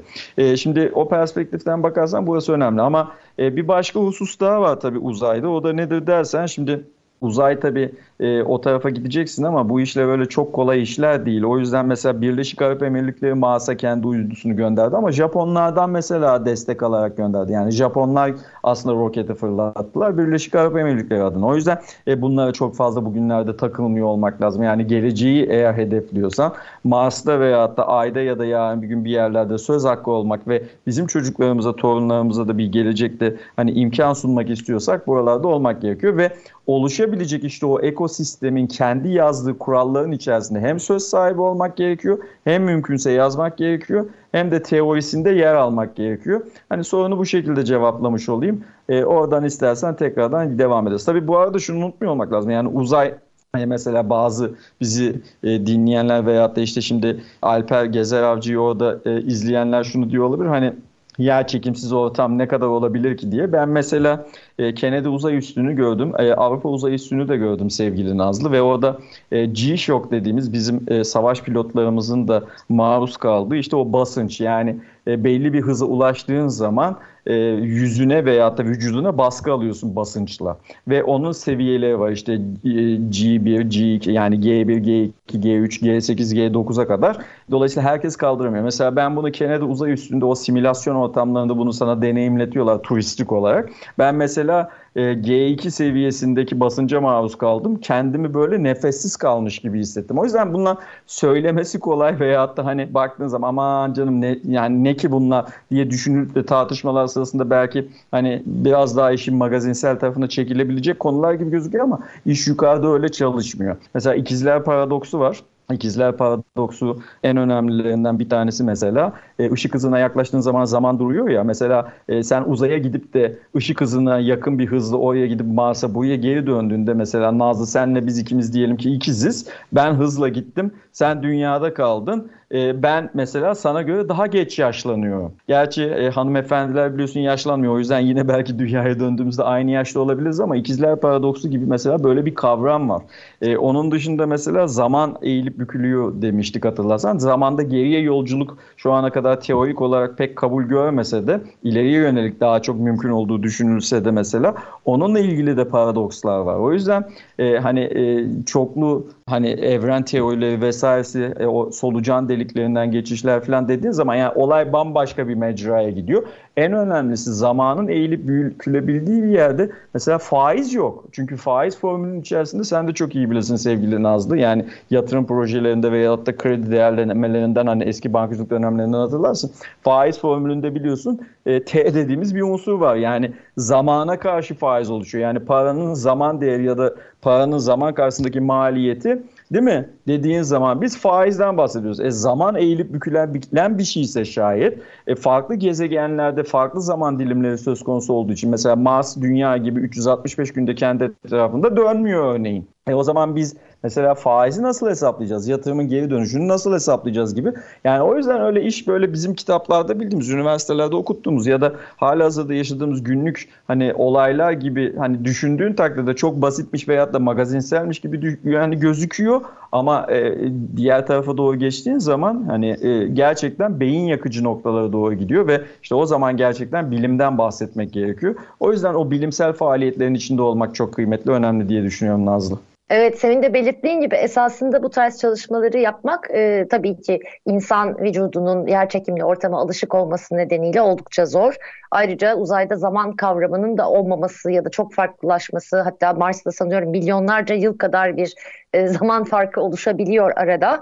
Şimdi o perspektiften bakarsan burası önemli ama bir başka husus daha var tabii uzayda. O da nedir dersen şimdi Uzay tabii e, o tarafa gideceksin ama bu işler böyle çok kolay işler değil. O yüzden mesela Birleşik Arap Emirlikleri Mars'a kendi uydusunu gönderdi ama Japonlardan mesela destek alarak gönderdi. Yani Japonlar aslında roketi fırlattılar Birleşik Arap Emirlikleri adına. O yüzden e, bunlara çok fazla bugünlerde takılmıyor olmak lazım. Yani geleceği eğer hedefliyorsan Mars'ta veya da Ay'da ya da yarın bir gün bir yerlerde söz hakkı olmak ve bizim çocuklarımıza, torunlarımıza da bir gelecekte hani imkan sunmak istiyorsak buralarda olmak gerekiyor ve oluşabilecek işte o ekosistemin kendi yazdığı kuralların içerisinde hem söz sahibi olmak gerekiyor hem mümkünse yazmak gerekiyor hem de teorisinde yer almak gerekiyor. Hani sorunu bu şekilde cevaplamış olayım. E, oradan istersen tekrardan devam ederiz. Tabii bu arada şunu unutmuyor olmak lazım. Yani uzay Hani mesela bazı bizi e, dinleyenler veyahut da işte şimdi Alper Gezer Avcı'yı orada e, izleyenler şunu diyor olabilir. Hani yer çekimsiz ortam ne kadar olabilir ki diye. Ben mesela e, Kennedy uzay üstünü gördüm. E, Avrupa uzay üstünü de gördüm sevgili Nazlı ve orada e, G-Shock dediğimiz bizim e, savaş pilotlarımızın da maruz kaldığı işte o basınç yani e, belli bir hıza ulaştığın zaman e, yüzüne veya da vücuduna baskı alıyorsun basınçla. Ve onun seviyeleri var işte G1, G2 yani G1, G2, G3, G8, G9'a kadar. Dolayısıyla herkes kaldıramıyor. Mesela ben bunu Kennedy uzay üstünde o simülasyon ortamlarında bunu sana deneyimletiyorlar turistik olarak. Ben mesela e, G2 seviyesindeki basınca maruz kaldım. Kendimi böyle nefessiz kalmış gibi hissettim. O yüzden bunlar söylemesi kolay veya da hani baktığın zaman aman canım ne yani ne ki bunlar diye düşünüp tartışmalar sırasında belki hani biraz daha işin magazinsel tarafına çekilebilecek konular gibi gözüküyor ama iş yukarıda öyle çalışmıyor. Mesela ikizler paradoksu var. İkizler paradoksu en önemlilerinden bir tanesi mesela e, ışık hızına yaklaştığın zaman zaman duruyor ya. Mesela e, sen uzaya gidip de ışık hızına yakın bir hızla oraya gidip Mars'a buraya geri döndüğünde mesela Nazlı senle biz ikimiz diyelim ki ikiziz. Ben hızla gittim. Sen dünyada kaldın. E, ben mesela sana göre daha geç yaşlanıyorum. Gerçi e, hanımefendiler biliyorsun yaşlanmıyor. O yüzden yine belki dünyaya döndüğümüzde aynı yaşta olabiliriz ama ikizler paradoksu gibi mesela böyle bir kavram var. E, onun dışında mesela zaman eğilip bükülüyor demiştik hatırlarsan. Zamanda geriye yolculuk şu ana kadar teorik olarak pek kabul görmese de ileriye yönelik daha çok mümkün olduğu düşünülse de mesela onunla ilgili de paradokslar var. O yüzden e, hani e, çoklu hani evren teorileri vesairesi e, o solucan deliklerinden geçişler falan dediğin zaman yani olay bambaşka bir mecraya gidiyor. En önemlisi zamanın eğilip bükülebildiği bir yerde mesela faiz yok. Çünkü faiz formülünün içerisinde sen de çok iyi bilirsin sevgili Nazlı. Yani yatırım projelerinde veya da kredi değerlemelerinden hani eski bankacılık dönemlerinden hatırlarsın. Faiz formülünde biliyorsun e, T dediğimiz bir unsur var. Yani zamana karşı faiz oluşuyor. Yani paranın zaman değeri ya da paranın zaman karşısındaki maliyeti değil mi? Dediğin zaman biz faizden bahsediyoruz. E zaman eğilip bükülen, bükülen bir şeyse şayet e, farklı gezegenlerde farklı zaman dilimleri söz konusu olduğu için mesela Mars dünya gibi 365 günde kendi etrafında dönmüyor örneğin. E o zaman biz mesela faizi nasıl hesaplayacağız? Yatırımın geri dönüşünü nasıl hesaplayacağız gibi. Yani o yüzden öyle iş böyle bizim kitaplarda bildiğimiz, üniversitelerde okuttuğumuz ya da hala hazırda yaşadığımız günlük hani olaylar gibi hani düşündüğün takdirde çok basitmiş veyahut da magazinselmiş gibi yani gözüküyor ama e, diğer tarafa doğru geçtiğin zaman hani e, gerçekten beyin yakıcı noktalara doğru gidiyor ve işte o zaman gerçekten bilimden bahsetmek gerekiyor. O yüzden o bilimsel faaliyetlerin içinde olmak çok kıymetli, önemli diye düşünüyorum Nazlı. Evet senin de belirttiğin gibi esasında bu tarz çalışmaları yapmak e, tabii ki insan vücudunun yer çekimli ortama alışık olması nedeniyle oldukça zor. Ayrıca uzayda zaman kavramının da olmaması ya da çok farklılaşması hatta Mars'ta sanıyorum milyonlarca yıl kadar bir e, zaman farkı oluşabiliyor arada.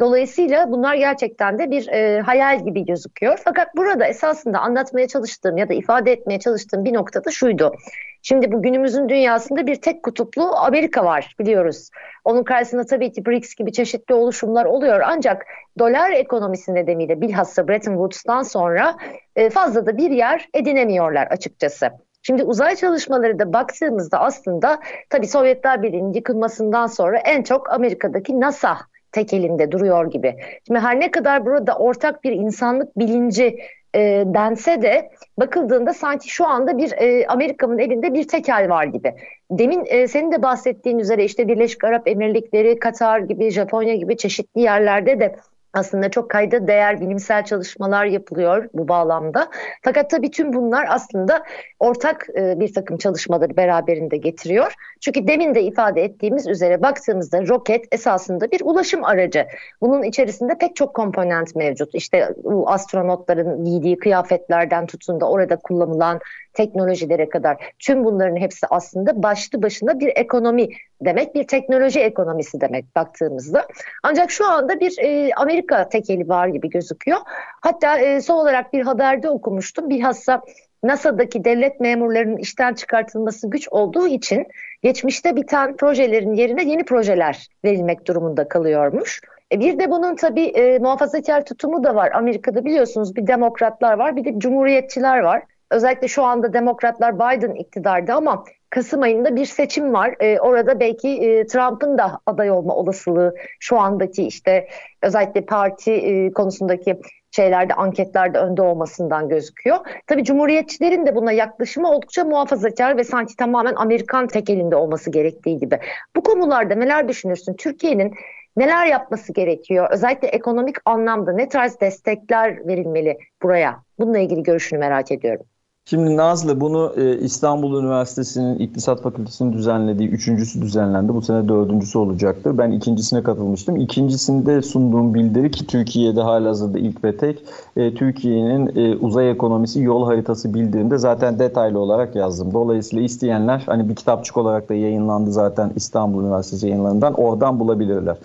Dolayısıyla bunlar gerçekten de bir e, hayal gibi gözüküyor. Fakat burada esasında anlatmaya çalıştığım ya da ifade etmeye çalıştığım bir noktada şuydu. Şimdi bu günümüzün dünyasında bir tek kutuplu Amerika var biliyoruz. Onun karşısında tabii ki BRICS gibi çeşitli oluşumlar oluyor. Ancak dolar ekonomisi nedeniyle bilhassa Bretton Woods'tan sonra e, fazla da bir yer edinemiyorlar açıkçası. Şimdi uzay çalışmaları da baktığımızda aslında tabii Sovyetler Birliği'nin yıkılmasından sonra en çok Amerika'daki NASA tek elinde duruyor gibi. Şimdi her ne kadar burada ortak bir insanlık bilinci e, dense de bakıldığında sanki şu anda bir e, Amerika'nın elinde bir tekel var gibi. Demin e, senin de bahsettiğin üzere işte Birleşik Arap Emirlikleri, Katar gibi, Japonya gibi çeşitli yerlerde de aslında çok kayda değer bilimsel çalışmalar yapılıyor bu bağlamda. Fakat tabii tüm bunlar aslında ortak e, bir takım çalışmaları beraberinde getiriyor. Çünkü demin de ifade ettiğimiz üzere baktığımızda roket esasında bir ulaşım aracı. Bunun içerisinde pek çok komponent mevcut. İşte astronotların giydiği kıyafetlerden tutun da orada kullanılan teknolojilere kadar tüm bunların hepsi aslında başlı başına bir ekonomi demek, bir teknoloji ekonomisi demek baktığımızda. Ancak şu anda bir e, Amerika tekeli var gibi gözüküyor. Hatta e, son olarak bir haberde okumuştum. Bilhassa NASA'daki devlet memurlarının işten çıkartılması güç olduğu için geçmişte biten projelerin yerine yeni projeler verilmek durumunda kalıyormuş. E bir de bunun tabii e, muhafazakar tutumu da var. Amerika'da biliyorsunuz bir demokratlar var bir de cumhuriyetçiler var. Özellikle şu anda demokratlar Biden iktidarda ama Kasım ayında bir seçim var. E, orada belki e, Trump'ın da aday olma olasılığı şu andaki işte özellikle parti e, konusundaki şeylerde anketlerde önde olmasından gözüküyor. Tabii Cumhuriyetçilerin de buna yaklaşımı oldukça muhafazakar ve sanki tamamen Amerikan tekelinde olması gerektiği gibi. Bu konularda neler düşünürsün? Türkiye'nin neler yapması gerekiyor? Özellikle ekonomik anlamda ne tarz destekler verilmeli buraya? Bununla ilgili görüşünü merak ediyorum. Şimdi Nazlı bunu e, İstanbul Üniversitesi'nin İktisat Fakültesi'nin düzenlediği üçüncüsü düzenlendi. Bu sene dördüncüsü olacaktır. Ben ikincisine katılmıştım. İkincisinde sunduğum bildiri ki Türkiye'de halihazırda ilk ve tek e, Türkiye'nin e, uzay ekonomisi yol haritası bildirimde zaten detaylı olarak yazdım. Dolayısıyla isteyenler hani bir kitapçık olarak da yayınlandı zaten İstanbul Üniversitesi yayınlarından oradan bulabilirler.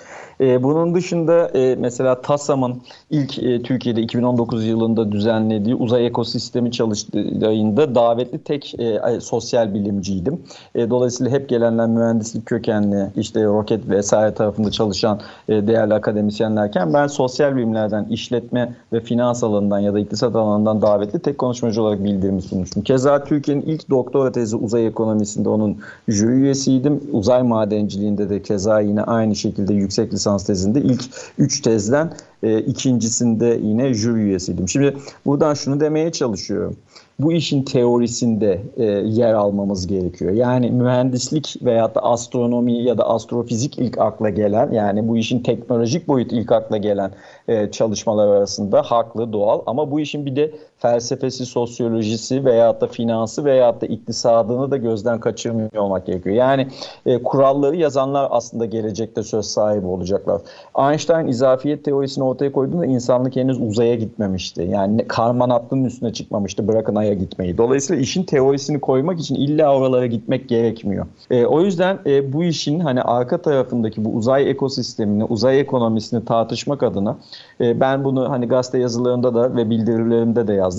E, bunun dışında e, mesela TASAM'ın ilk e, Türkiye'de 2019 yılında düzenlediği uzay ekosistemi çalıştığı ayında davetli tek e, sosyal bilimciydim. E, dolayısıyla hep gelenler mühendislik kökenli, işte roket vesaire tarafında çalışan e, değerli akademisyenlerken ben sosyal bilimlerden, işletme ve finans alanından ya da iktisat alanından davetli tek konuşmacı olarak bildirimi sunmuştum. Keza Türkiye'nin ilk doktora tezi uzay ekonomisinde onun jüri üyesiydim. Uzay madenciliğinde de keza yine aynı şekilde yüksek lisans tezinde ilk üç tezden e, ikincisinde yine jüri üyesiydim. Şimdi buradan şunu demeye çalışıyorum bu işin teorisinde e, yer almamız gerekiyor. Yani mühendislik veya da astronomi ya da astrofizik ilk akla gelen yani bu işin teknolojik boyut ilk akla gelen e, çalışmalar arasında haklı, doğal ama bu işin bir de felsefesi, sosyolojisi veya da finansı veya da iktisadını da gözden kaçırmıyor olmak gerekiyor. Yani e, kuralları yazanlar aslında gelecekte söz sahibi olacaklar. Einstein izafiyet teorisini ortaya koyduğunda insanlık henüz uzaya gitmemişti. Yani karman hattının üstüne çıkmamıştı bırakın aya gitmeyi. Dolayısıyla işin teorisini koymak için illa oralara gitmek gerekmiyor. E, o yüzden e, bu işin hani arka tarafındaki bu uzay ekosistemini, uzay ekonomisini tartışmak adına e, ben bunu hani gazete yazılarında da ve bildirilerimde de yazdım.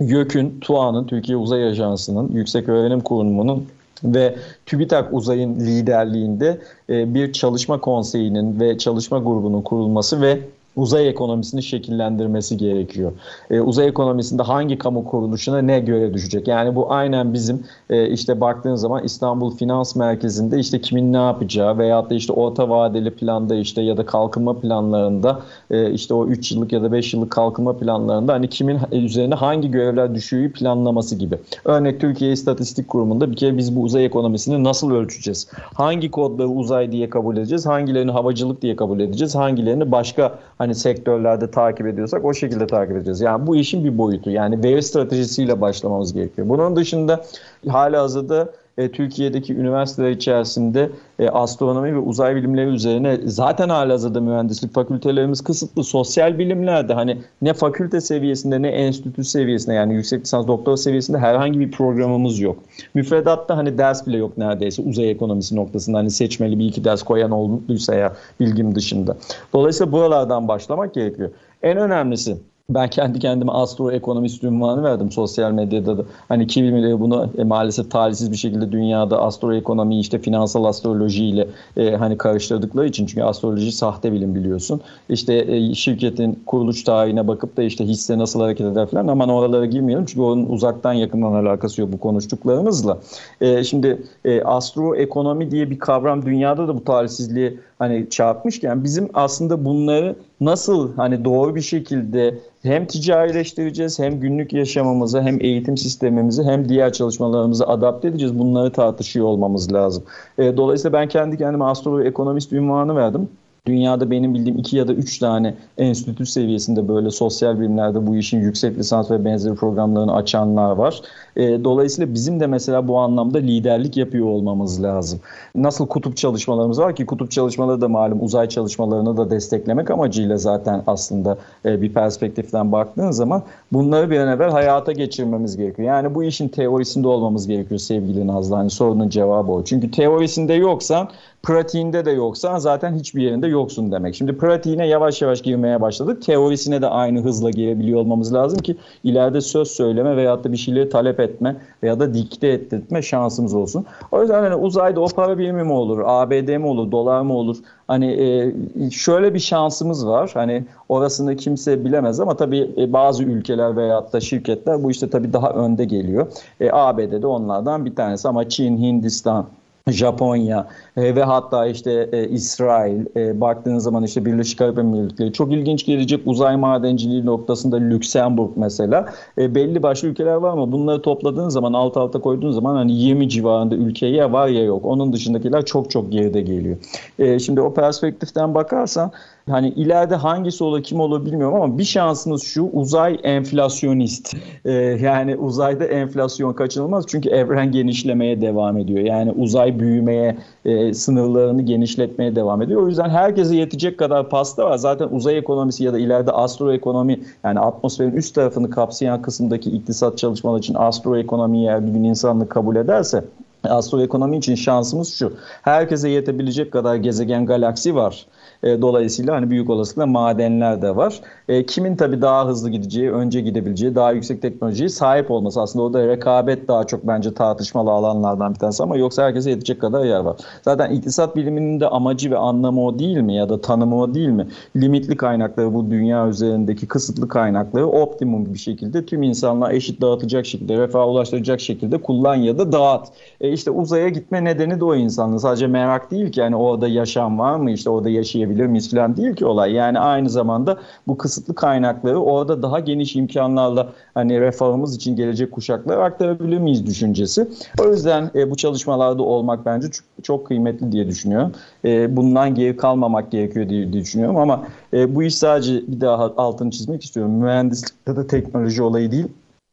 YÖK'ün, TUA'nın, Türkiye Uzay Ajansı'nın, Yüksek Öğrenim Kurumu'nun ve TÜBİTAK Uzay'ın liderliğinde e, bir çalışma konseyinin ve çalışma grubunun kurulması ve uzay ekonomisini şekillendirmesi gerekiyor. E, uzay ekonomisinde hangi kamu kuruluşuna ne göre düşecek? Yani bu aynen bizim e, işte baktığın zaman İstanbul Finans Merkezi'nde işte kimin ne yapacağı veyahut da işte orta vadeli planda işte ya da kalkınma planlarında e, işte o 3 yıllık ya da 5 yıllık kalkınma planlarında hani kimin üzerine hangi görevler düşüğü planlaması gibi. Örnek Türkiye İstatistik Kurumu'nda bir kere biz bu uzay ekonomisini nasıl ölçeceğiz? Hangi kodları uzay diye kabul edeceğiz? Hangilerini havacılık diye kabul edeceğiz? Hangilerini başka sektörlerde takip ediyorsak o şekilde takip edeceğiz. Yani bu işin bir boyutu. Yani veri stratejisiyle başlamamız gerekiyor. Bunun dışında hala hazırda e, Türkiye'deki üniversiteler içerisinde e, astronomi ve uzay bilimleri üzerine zaten halihazırda mühendislik fakültelerimiz kısıtlı. Sosyal bilimlerde hani ne fakülte seviyesinde ne enstitü seviyesinde yani yüksek lisans doktora seviyesinde herhangi bir programımız yok. Müfredatta hani ders bile yok neredeyse uzay ekonomisi noktasında hani seçmeli bir iki ders koyan olduysa ya bilgim dışında. Dolayısıyla buralardan başlamak gerekiyor. En önemlisi ben kendi kendime astro ekonomist ünvanı verdim sosyal medyada da. Hani kimileri bunu e, maalesef talihsiz bir şekilde dünyada astro ekonomi işte finansal astroloji ile e, hani karıştırdıkları için çünkü astroloji sahte bilim biliyorsun. İşte e, şirketin kuruluş tarihine bakıp da işte hisse nasıl hareket eder falan aman oralara girmeyelim çünkü onun uzaktan yakından alakası yok bu konuştuklarımızla. E, şimdi e, astro ekonomi diye bir kavram dünyada da bu talihsizliği hani çarpmışken bizim aslında bunları nasıl hani doğru bir şekilde hem ticarileştireceğiz hem günlük yaşamımızı hem eğitim sistemimizi hem diğer çalışmalarımızı adapte edeceğiz. Bunları tartışıyor olmamız lazım. E, dolayısıyla ben kendi kendime astroekonomist ünvanı verdim. Dünyada benim bildiğim iki ya da üç tane enstitü seviyesinde böyle sosyal bilimlerde bu işin yüksek lisans ve benzeri programlarını açanlar var. E, dolayısıyla bizim de mesela bu anlamda liderlik yapıyor olmamız lazım. Nasıl kutup çalışmalarımız var ki kutup çalışmaları da malum uzay çalışmalarını da desteklemek amacıyla zaten aslında e, bir perspektiften baktığın zaman bunları bir an evvel hayata geçirmemiz gerekiyor. Yani bu işin teorisinde olmamız gerekiyor sevgili Nazlı. Hani sorunun cevabı o. Çünkü teorisinde yoksan pratiğinde de yoksan zaten hiçbir yerinde yoksun demek. Şimdi pratiğine yavaş yavaş girmeye başladık. Teorisine de aynı hızla girebiliyor olmamız lazım ki ileride söz söyleme veyahut da bir şeyleri talep etme veya da dikte ettirme şansımız olsun. O yüzden hani uzayda o para birimi mi olur, ABD mi olur, dolar mı olur? Hani e, şöyle bir şansımız var. Hani orasını kimse bilemez ama tabii e, bazı ülkeler veyahut da şirketler bu işte tabii daha önde geliyor. E, ABD'de onlardan bir tanesi ama Çin, Hindistan, Japonya e, ve hatta işte e, İsrail e, baktığınız zaman işte Birleşik Arap Emirlikleri çok ilginç gelecek uzay madenciliği noktasında Lüksemburg mesela e, belli başlı ülkeler var ama bunları topladığın zaman alt alta koyduğun zaman hani 20 civarında ülke ya var ya yok onun dışındakiler çok çok geride geliyor. E, şimdi o perspektiften bakarsan Hani ileride hangisi olur kim olur bilmiyorum ama bir şansınız şu uzay enflasyonist. Ee, yani uzayda enflasyon kaçınılmaz çünkü evren genişlemeye devam ediyor. Yani uzay büyümeye, e, sınırlarını genişletmeye devam ediyor. O yüzden herkese yetecek kadar pasta var. Zaten uzay ekonomisi ya da ileride astroekonomi yani atmosferin üst tarafını kapsayan kısımdaki iktisat çalışmaları için astroekonomi eğer bir gün insanlık kabul ederse astroekonomi için şansımız şu. Herkese yetebilecek kadar gezegen galaksi var. E, dolayısıyla hani büyük olasılıkla madenler de var. E, kimin tabii daha hızlı gideceği, önce gidebileceği, daha yüksek teknolojiye sahip olması. Aslında orada rekabet daha çok bence tartışmalı alanlardan bir tanesi ama yoksa herkese yetecek kadar yer var. Zaten iktisat biliminin de amacı ve anlamı o değil mi ya da tanımı o değil mi? Limitli kaynakları bu dünya üzerindeki kısıtlı kaynakları optimum bir şekilde tüm insanlığa eşit dağıtacak şekilde, refaha ulaştıracak şekilde kullan ya da dağıt. E işte uzaya gitme nedeni de o insanın. Sadece merak değil ki yani orada yaşam var mı? İşte orada yaşayabilir miyiz falan değil ki olay. Yani aynı zamanda bu kısıtlı kaynakları orada daha geniş imkanlarla hani refahımız için gelecek kuşaklara aktarabilir miyiz düşüncesi. O yüzden e, bu çalışmalarda olmak bence çok, çok kıymetli diye düşünüyorum. E, bundan geri kalmamak gerekiyor diye düşünüyorum ama e, bu iş sadece bir daha altını çizmek istiyorum. Mühendislikte de teknoloji olayı değil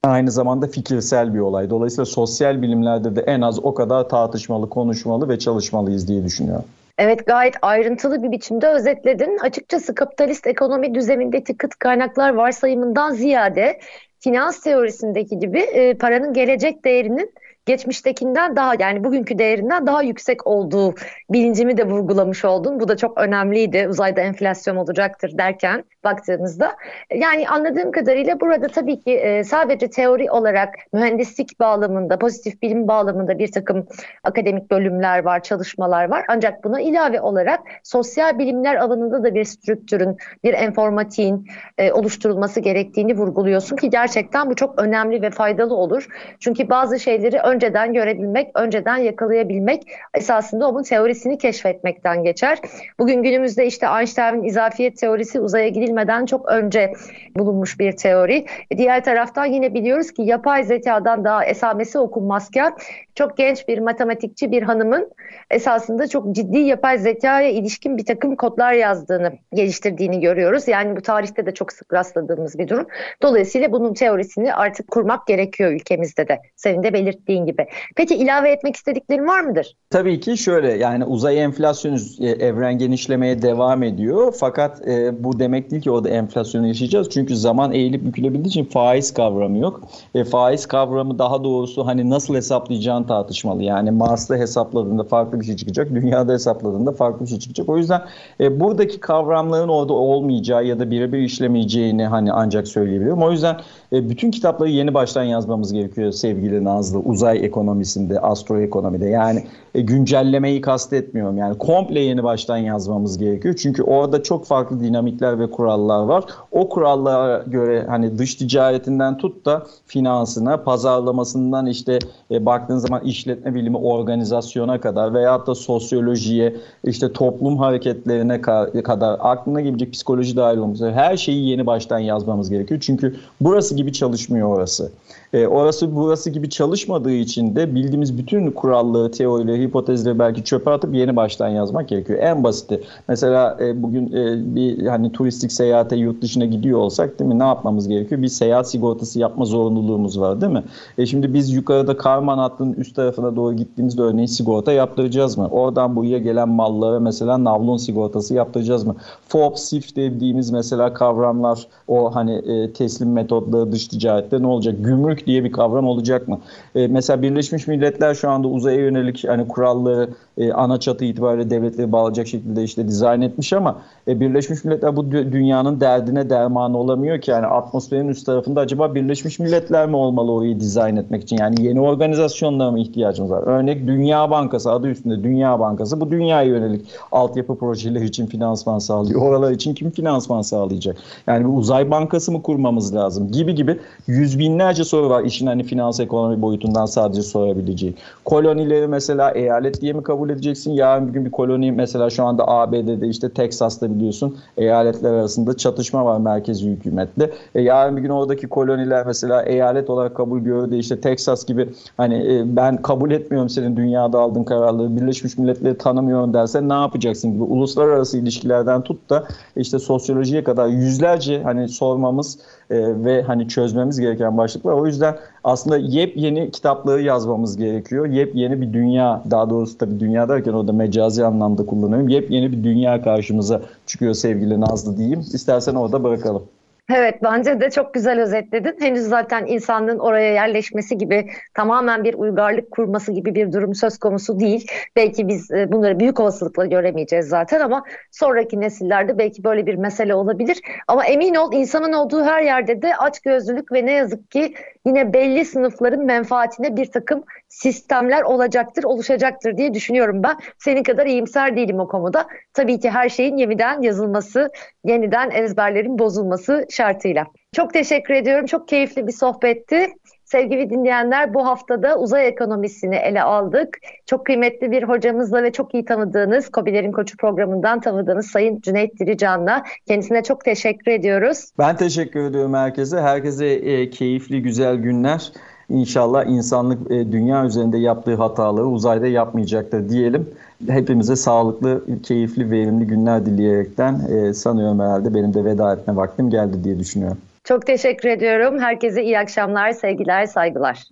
aynı zamanda fikirsel bir olay. Dolayısıyla sosyal bilimlerde de en az o kadar tartışmalı, konuşmalı ve çalışmalıyız diye düşünüyorum. Evet gayet ayrıntılı bir biçimde özetledin. Açıkçası kapitalist ekonomi düzenindeki kıt kaynaklar varsayımından ziyade finans teorisindeki gibi e, paranın gelecek değerinin geçmiştekinden daha yani bugünkü değerinden daha yüksek olduğu bilincimi de vurgulamış oldun. Bu da çok önemliydi. Uzayda enflasyon olacaktır derken baktığımızda. Yani anladığım kadarıyla burada tabii ki e, sadece teori olarak mühendislik bağlamında, pozitif bilim bağlamında bir takım akademik bölümler var, çalışmalar var. Ancak buna ilave olarak sosyal bilimler alanında da bir strüktürün, bir informatiğin e, oluşturulması gerektiğini vurguluyorsun ki gerçekten bu çok önemli ve faydalı olur. Çünkü bazı şeyleri önceden görebilmek, önceden yakalayabilmek esasında onun teorisini keşfetmekten geçer. Bugün günümüzde işte Einstein'ın izafiyet teorisi uzaya gidilmeden çok önce bulunmuş bir teori. Diğer taraftan yine biliyoruz ki yapay zekadan daha esamesi okunmazken çok genç bir matematikçi bir hanımın esasında çok ciddi yapay zekaya ilişkin bir takım kodlar yazdığını, geliştirdiğini görüyoruz. Yani bu tarihte de çok sık rastladığımız bir durum. Dolayısıyla bunun teorisini artık kurmak gerekiyor ülkemizde de. Senin de belirttiğin gibi. Peki ilave etmek istediklerin var mıdır? Tabii ki şöyle yani uzay enflasyonu e, evren genişlemeye devam ediyor. Fakat e, bu demek değil ki orada enflasyonu yaşayacağız. Çünkü zaman eğilip bükülebildiği için faiz kavramı yok. E, faiz kavramı daha doğrusu hani nasıl hesaplayacağın tartışmalı. Yani Mars'ta hesapladığında farklı bir şey çıkacak. Dünyada hesapladığında farklı bir şey çıkacak. O yüzden e, buradaki kavramların orada olmayacağı ya da birebir işlemeyeceğini hani ancak söyleyebilirim. O yüzden e, bütün kitapları yeni baştan yazmamız gerekiyor sevgili Nazlı. Uzay ekonomisinde, astroekonomide. Yani e, güncellemeyi kastetmiyorum. Yani komple yeni baştan yazmamız gerekiyor. Çünkü orada çok farklı dinamikler ve kurallar var. O kurallara göre hani dış ticaretinden tut da finansına, pazarlamasından işte e, baktığın zaman işletme bilimi organizasyona kadar veyahut da sosyolojiye, işte toplum hareketlerine kadar aklına gelecek psikoloji dahil üzere her şeyi yeni baştan yazmamız gerekiyor. Çünkü burası gibi çalışmıyor orası. E, orası burası gibi çalışmadığı için de bildiğimiz bütün kuralları, teorileri, hipotezleri belki çöpe atıp yeni baştan yazmak gerekiyor. En basiti. Mesela e, bugün e, bir hani turistik seyahate yurt dışına gidiyor olsak değil mi? Ne yapmamız gerekiyor? Bir seyahat sigortası yapma zorunluluğumuz var değil mi? E şimdi biz yukarıda Karman hattının üst tarafına doğru gittiğimizde örneğin sigorta yaptıracağız mı? Oradan buraya gelen mallara mesela navlun sigortası yaptıracağız mı? FOB, SIF dediğimiz mesela kavramlar o hani e, teslim metotları dış ticarette ne olacak? Gümrük diye bir kavram olacak mı? E, mesela Birleşmiş Milletler şu anda uzaya yönelik hani kuralları e, ana çatı itibariyle devletleri bağlayacak şekilde işte dizayn etmiş ama e, Birleşmiş Milletler bu dünyanın derdine dermanı olamıyor ki yani atmosferin üst tarafında acaba Birleşmiş Milletler mi olmalı orayı dizayn etmek için? Yani yeni organizasyonlara mı ihtiyacımız var? Örnek Dünya Bankası adı üstünde Dünya Bankası bu dünyaya yönelik altyapı projeleri için finansman sağlıyor. Oralar için kim finansman sağlayacak? Yani bir uzay bankası mı kurmamız lazım? Gibi gibi yüz binlerce soru var işin hani finans ekonomi boyutundan sadece sorabileceği. Kolonileri mesela eyalet diye mi kabul edeceksin? Yarın bir gün bir koloni mesela şu anda ABD'de işte Teksas'ta biliyorsun eyaletler arasında çatışma var merkezi hükümetle. E, yarın bir gün oradaki koloniler mesela eyalet olarak kabul gördü işte Teksas gibi hani e, ben kabul etmiyorum senin dünyada aldığın kararları Birleşmiş Milletleri tanımıyorum derse ne yapacaksın gibi uluslararası ilişkilerden tut da işte sosyolojiye kadar yüzlerce hani sormamız e, ve hani çözmemiz gereken başlıklar. O yüzden aslında yepyeni kitapları yazmamız gerekiyor. Yepyeni bir dünya, daha doğrusu tabii dünya derken orada mecazi anlamda kullanıyorum. Yepyeni bir dünya karşımıza çıkıyor sevgili Nazlı diyeyim. İstersen orada bırakalım. Evet bence de çok güzel özetledin. Henüz zaten insanlığın oraya yerleşmesi gibi tamamen bir uygarlık kurması gibi bir durum söz konusu değil. Belki biz e, bunları büyük olasılıkla göremeyeceğiz zaten ama sonraki nesillerde belki böyle bir mesele olabilir. Ama emin ol insanın olduğu her yerde de açgözlülük ve ne yazık ki yine belli sınıfların menfaatine bir takım sistemler olacaktır, oluşacaktır diye düşünüyorum ben. Senin kadar iyimser değilim o konuda. Tabii ki her şeyin yeniden yazılması, yeniden ezberlerin bozulması şartıyla. Çok teşekkür ediyorum. Çok keyifli bir sohbetti. Sevgili dinleyenler bu haftada uzay ekonomisini ele aldık. Çok kıymetli bir hocamızla ve çok iyi tanıdığınız Kobilerin Koçu programından tanıdığınız Sayın Cüneyt Dirican'la kendisine çok teşekkür ediyoruz. Ben teşekkür ediyorum herkese. Herkese e, keyifli güzel günler. İnşallah insanlık e, dünya üzerinde yaptığı hataları uzayda yapmayacaktır diyelim. Hepimize sağlıklı, keyifli, verimli günler dileyerekten e, sanıyorum herhalde benim de veda etme vaktim geldi diye düşünüyorum. Çok teşekkür ediyorum. Herkese iyi akşamlar, sevgiler, saygılar.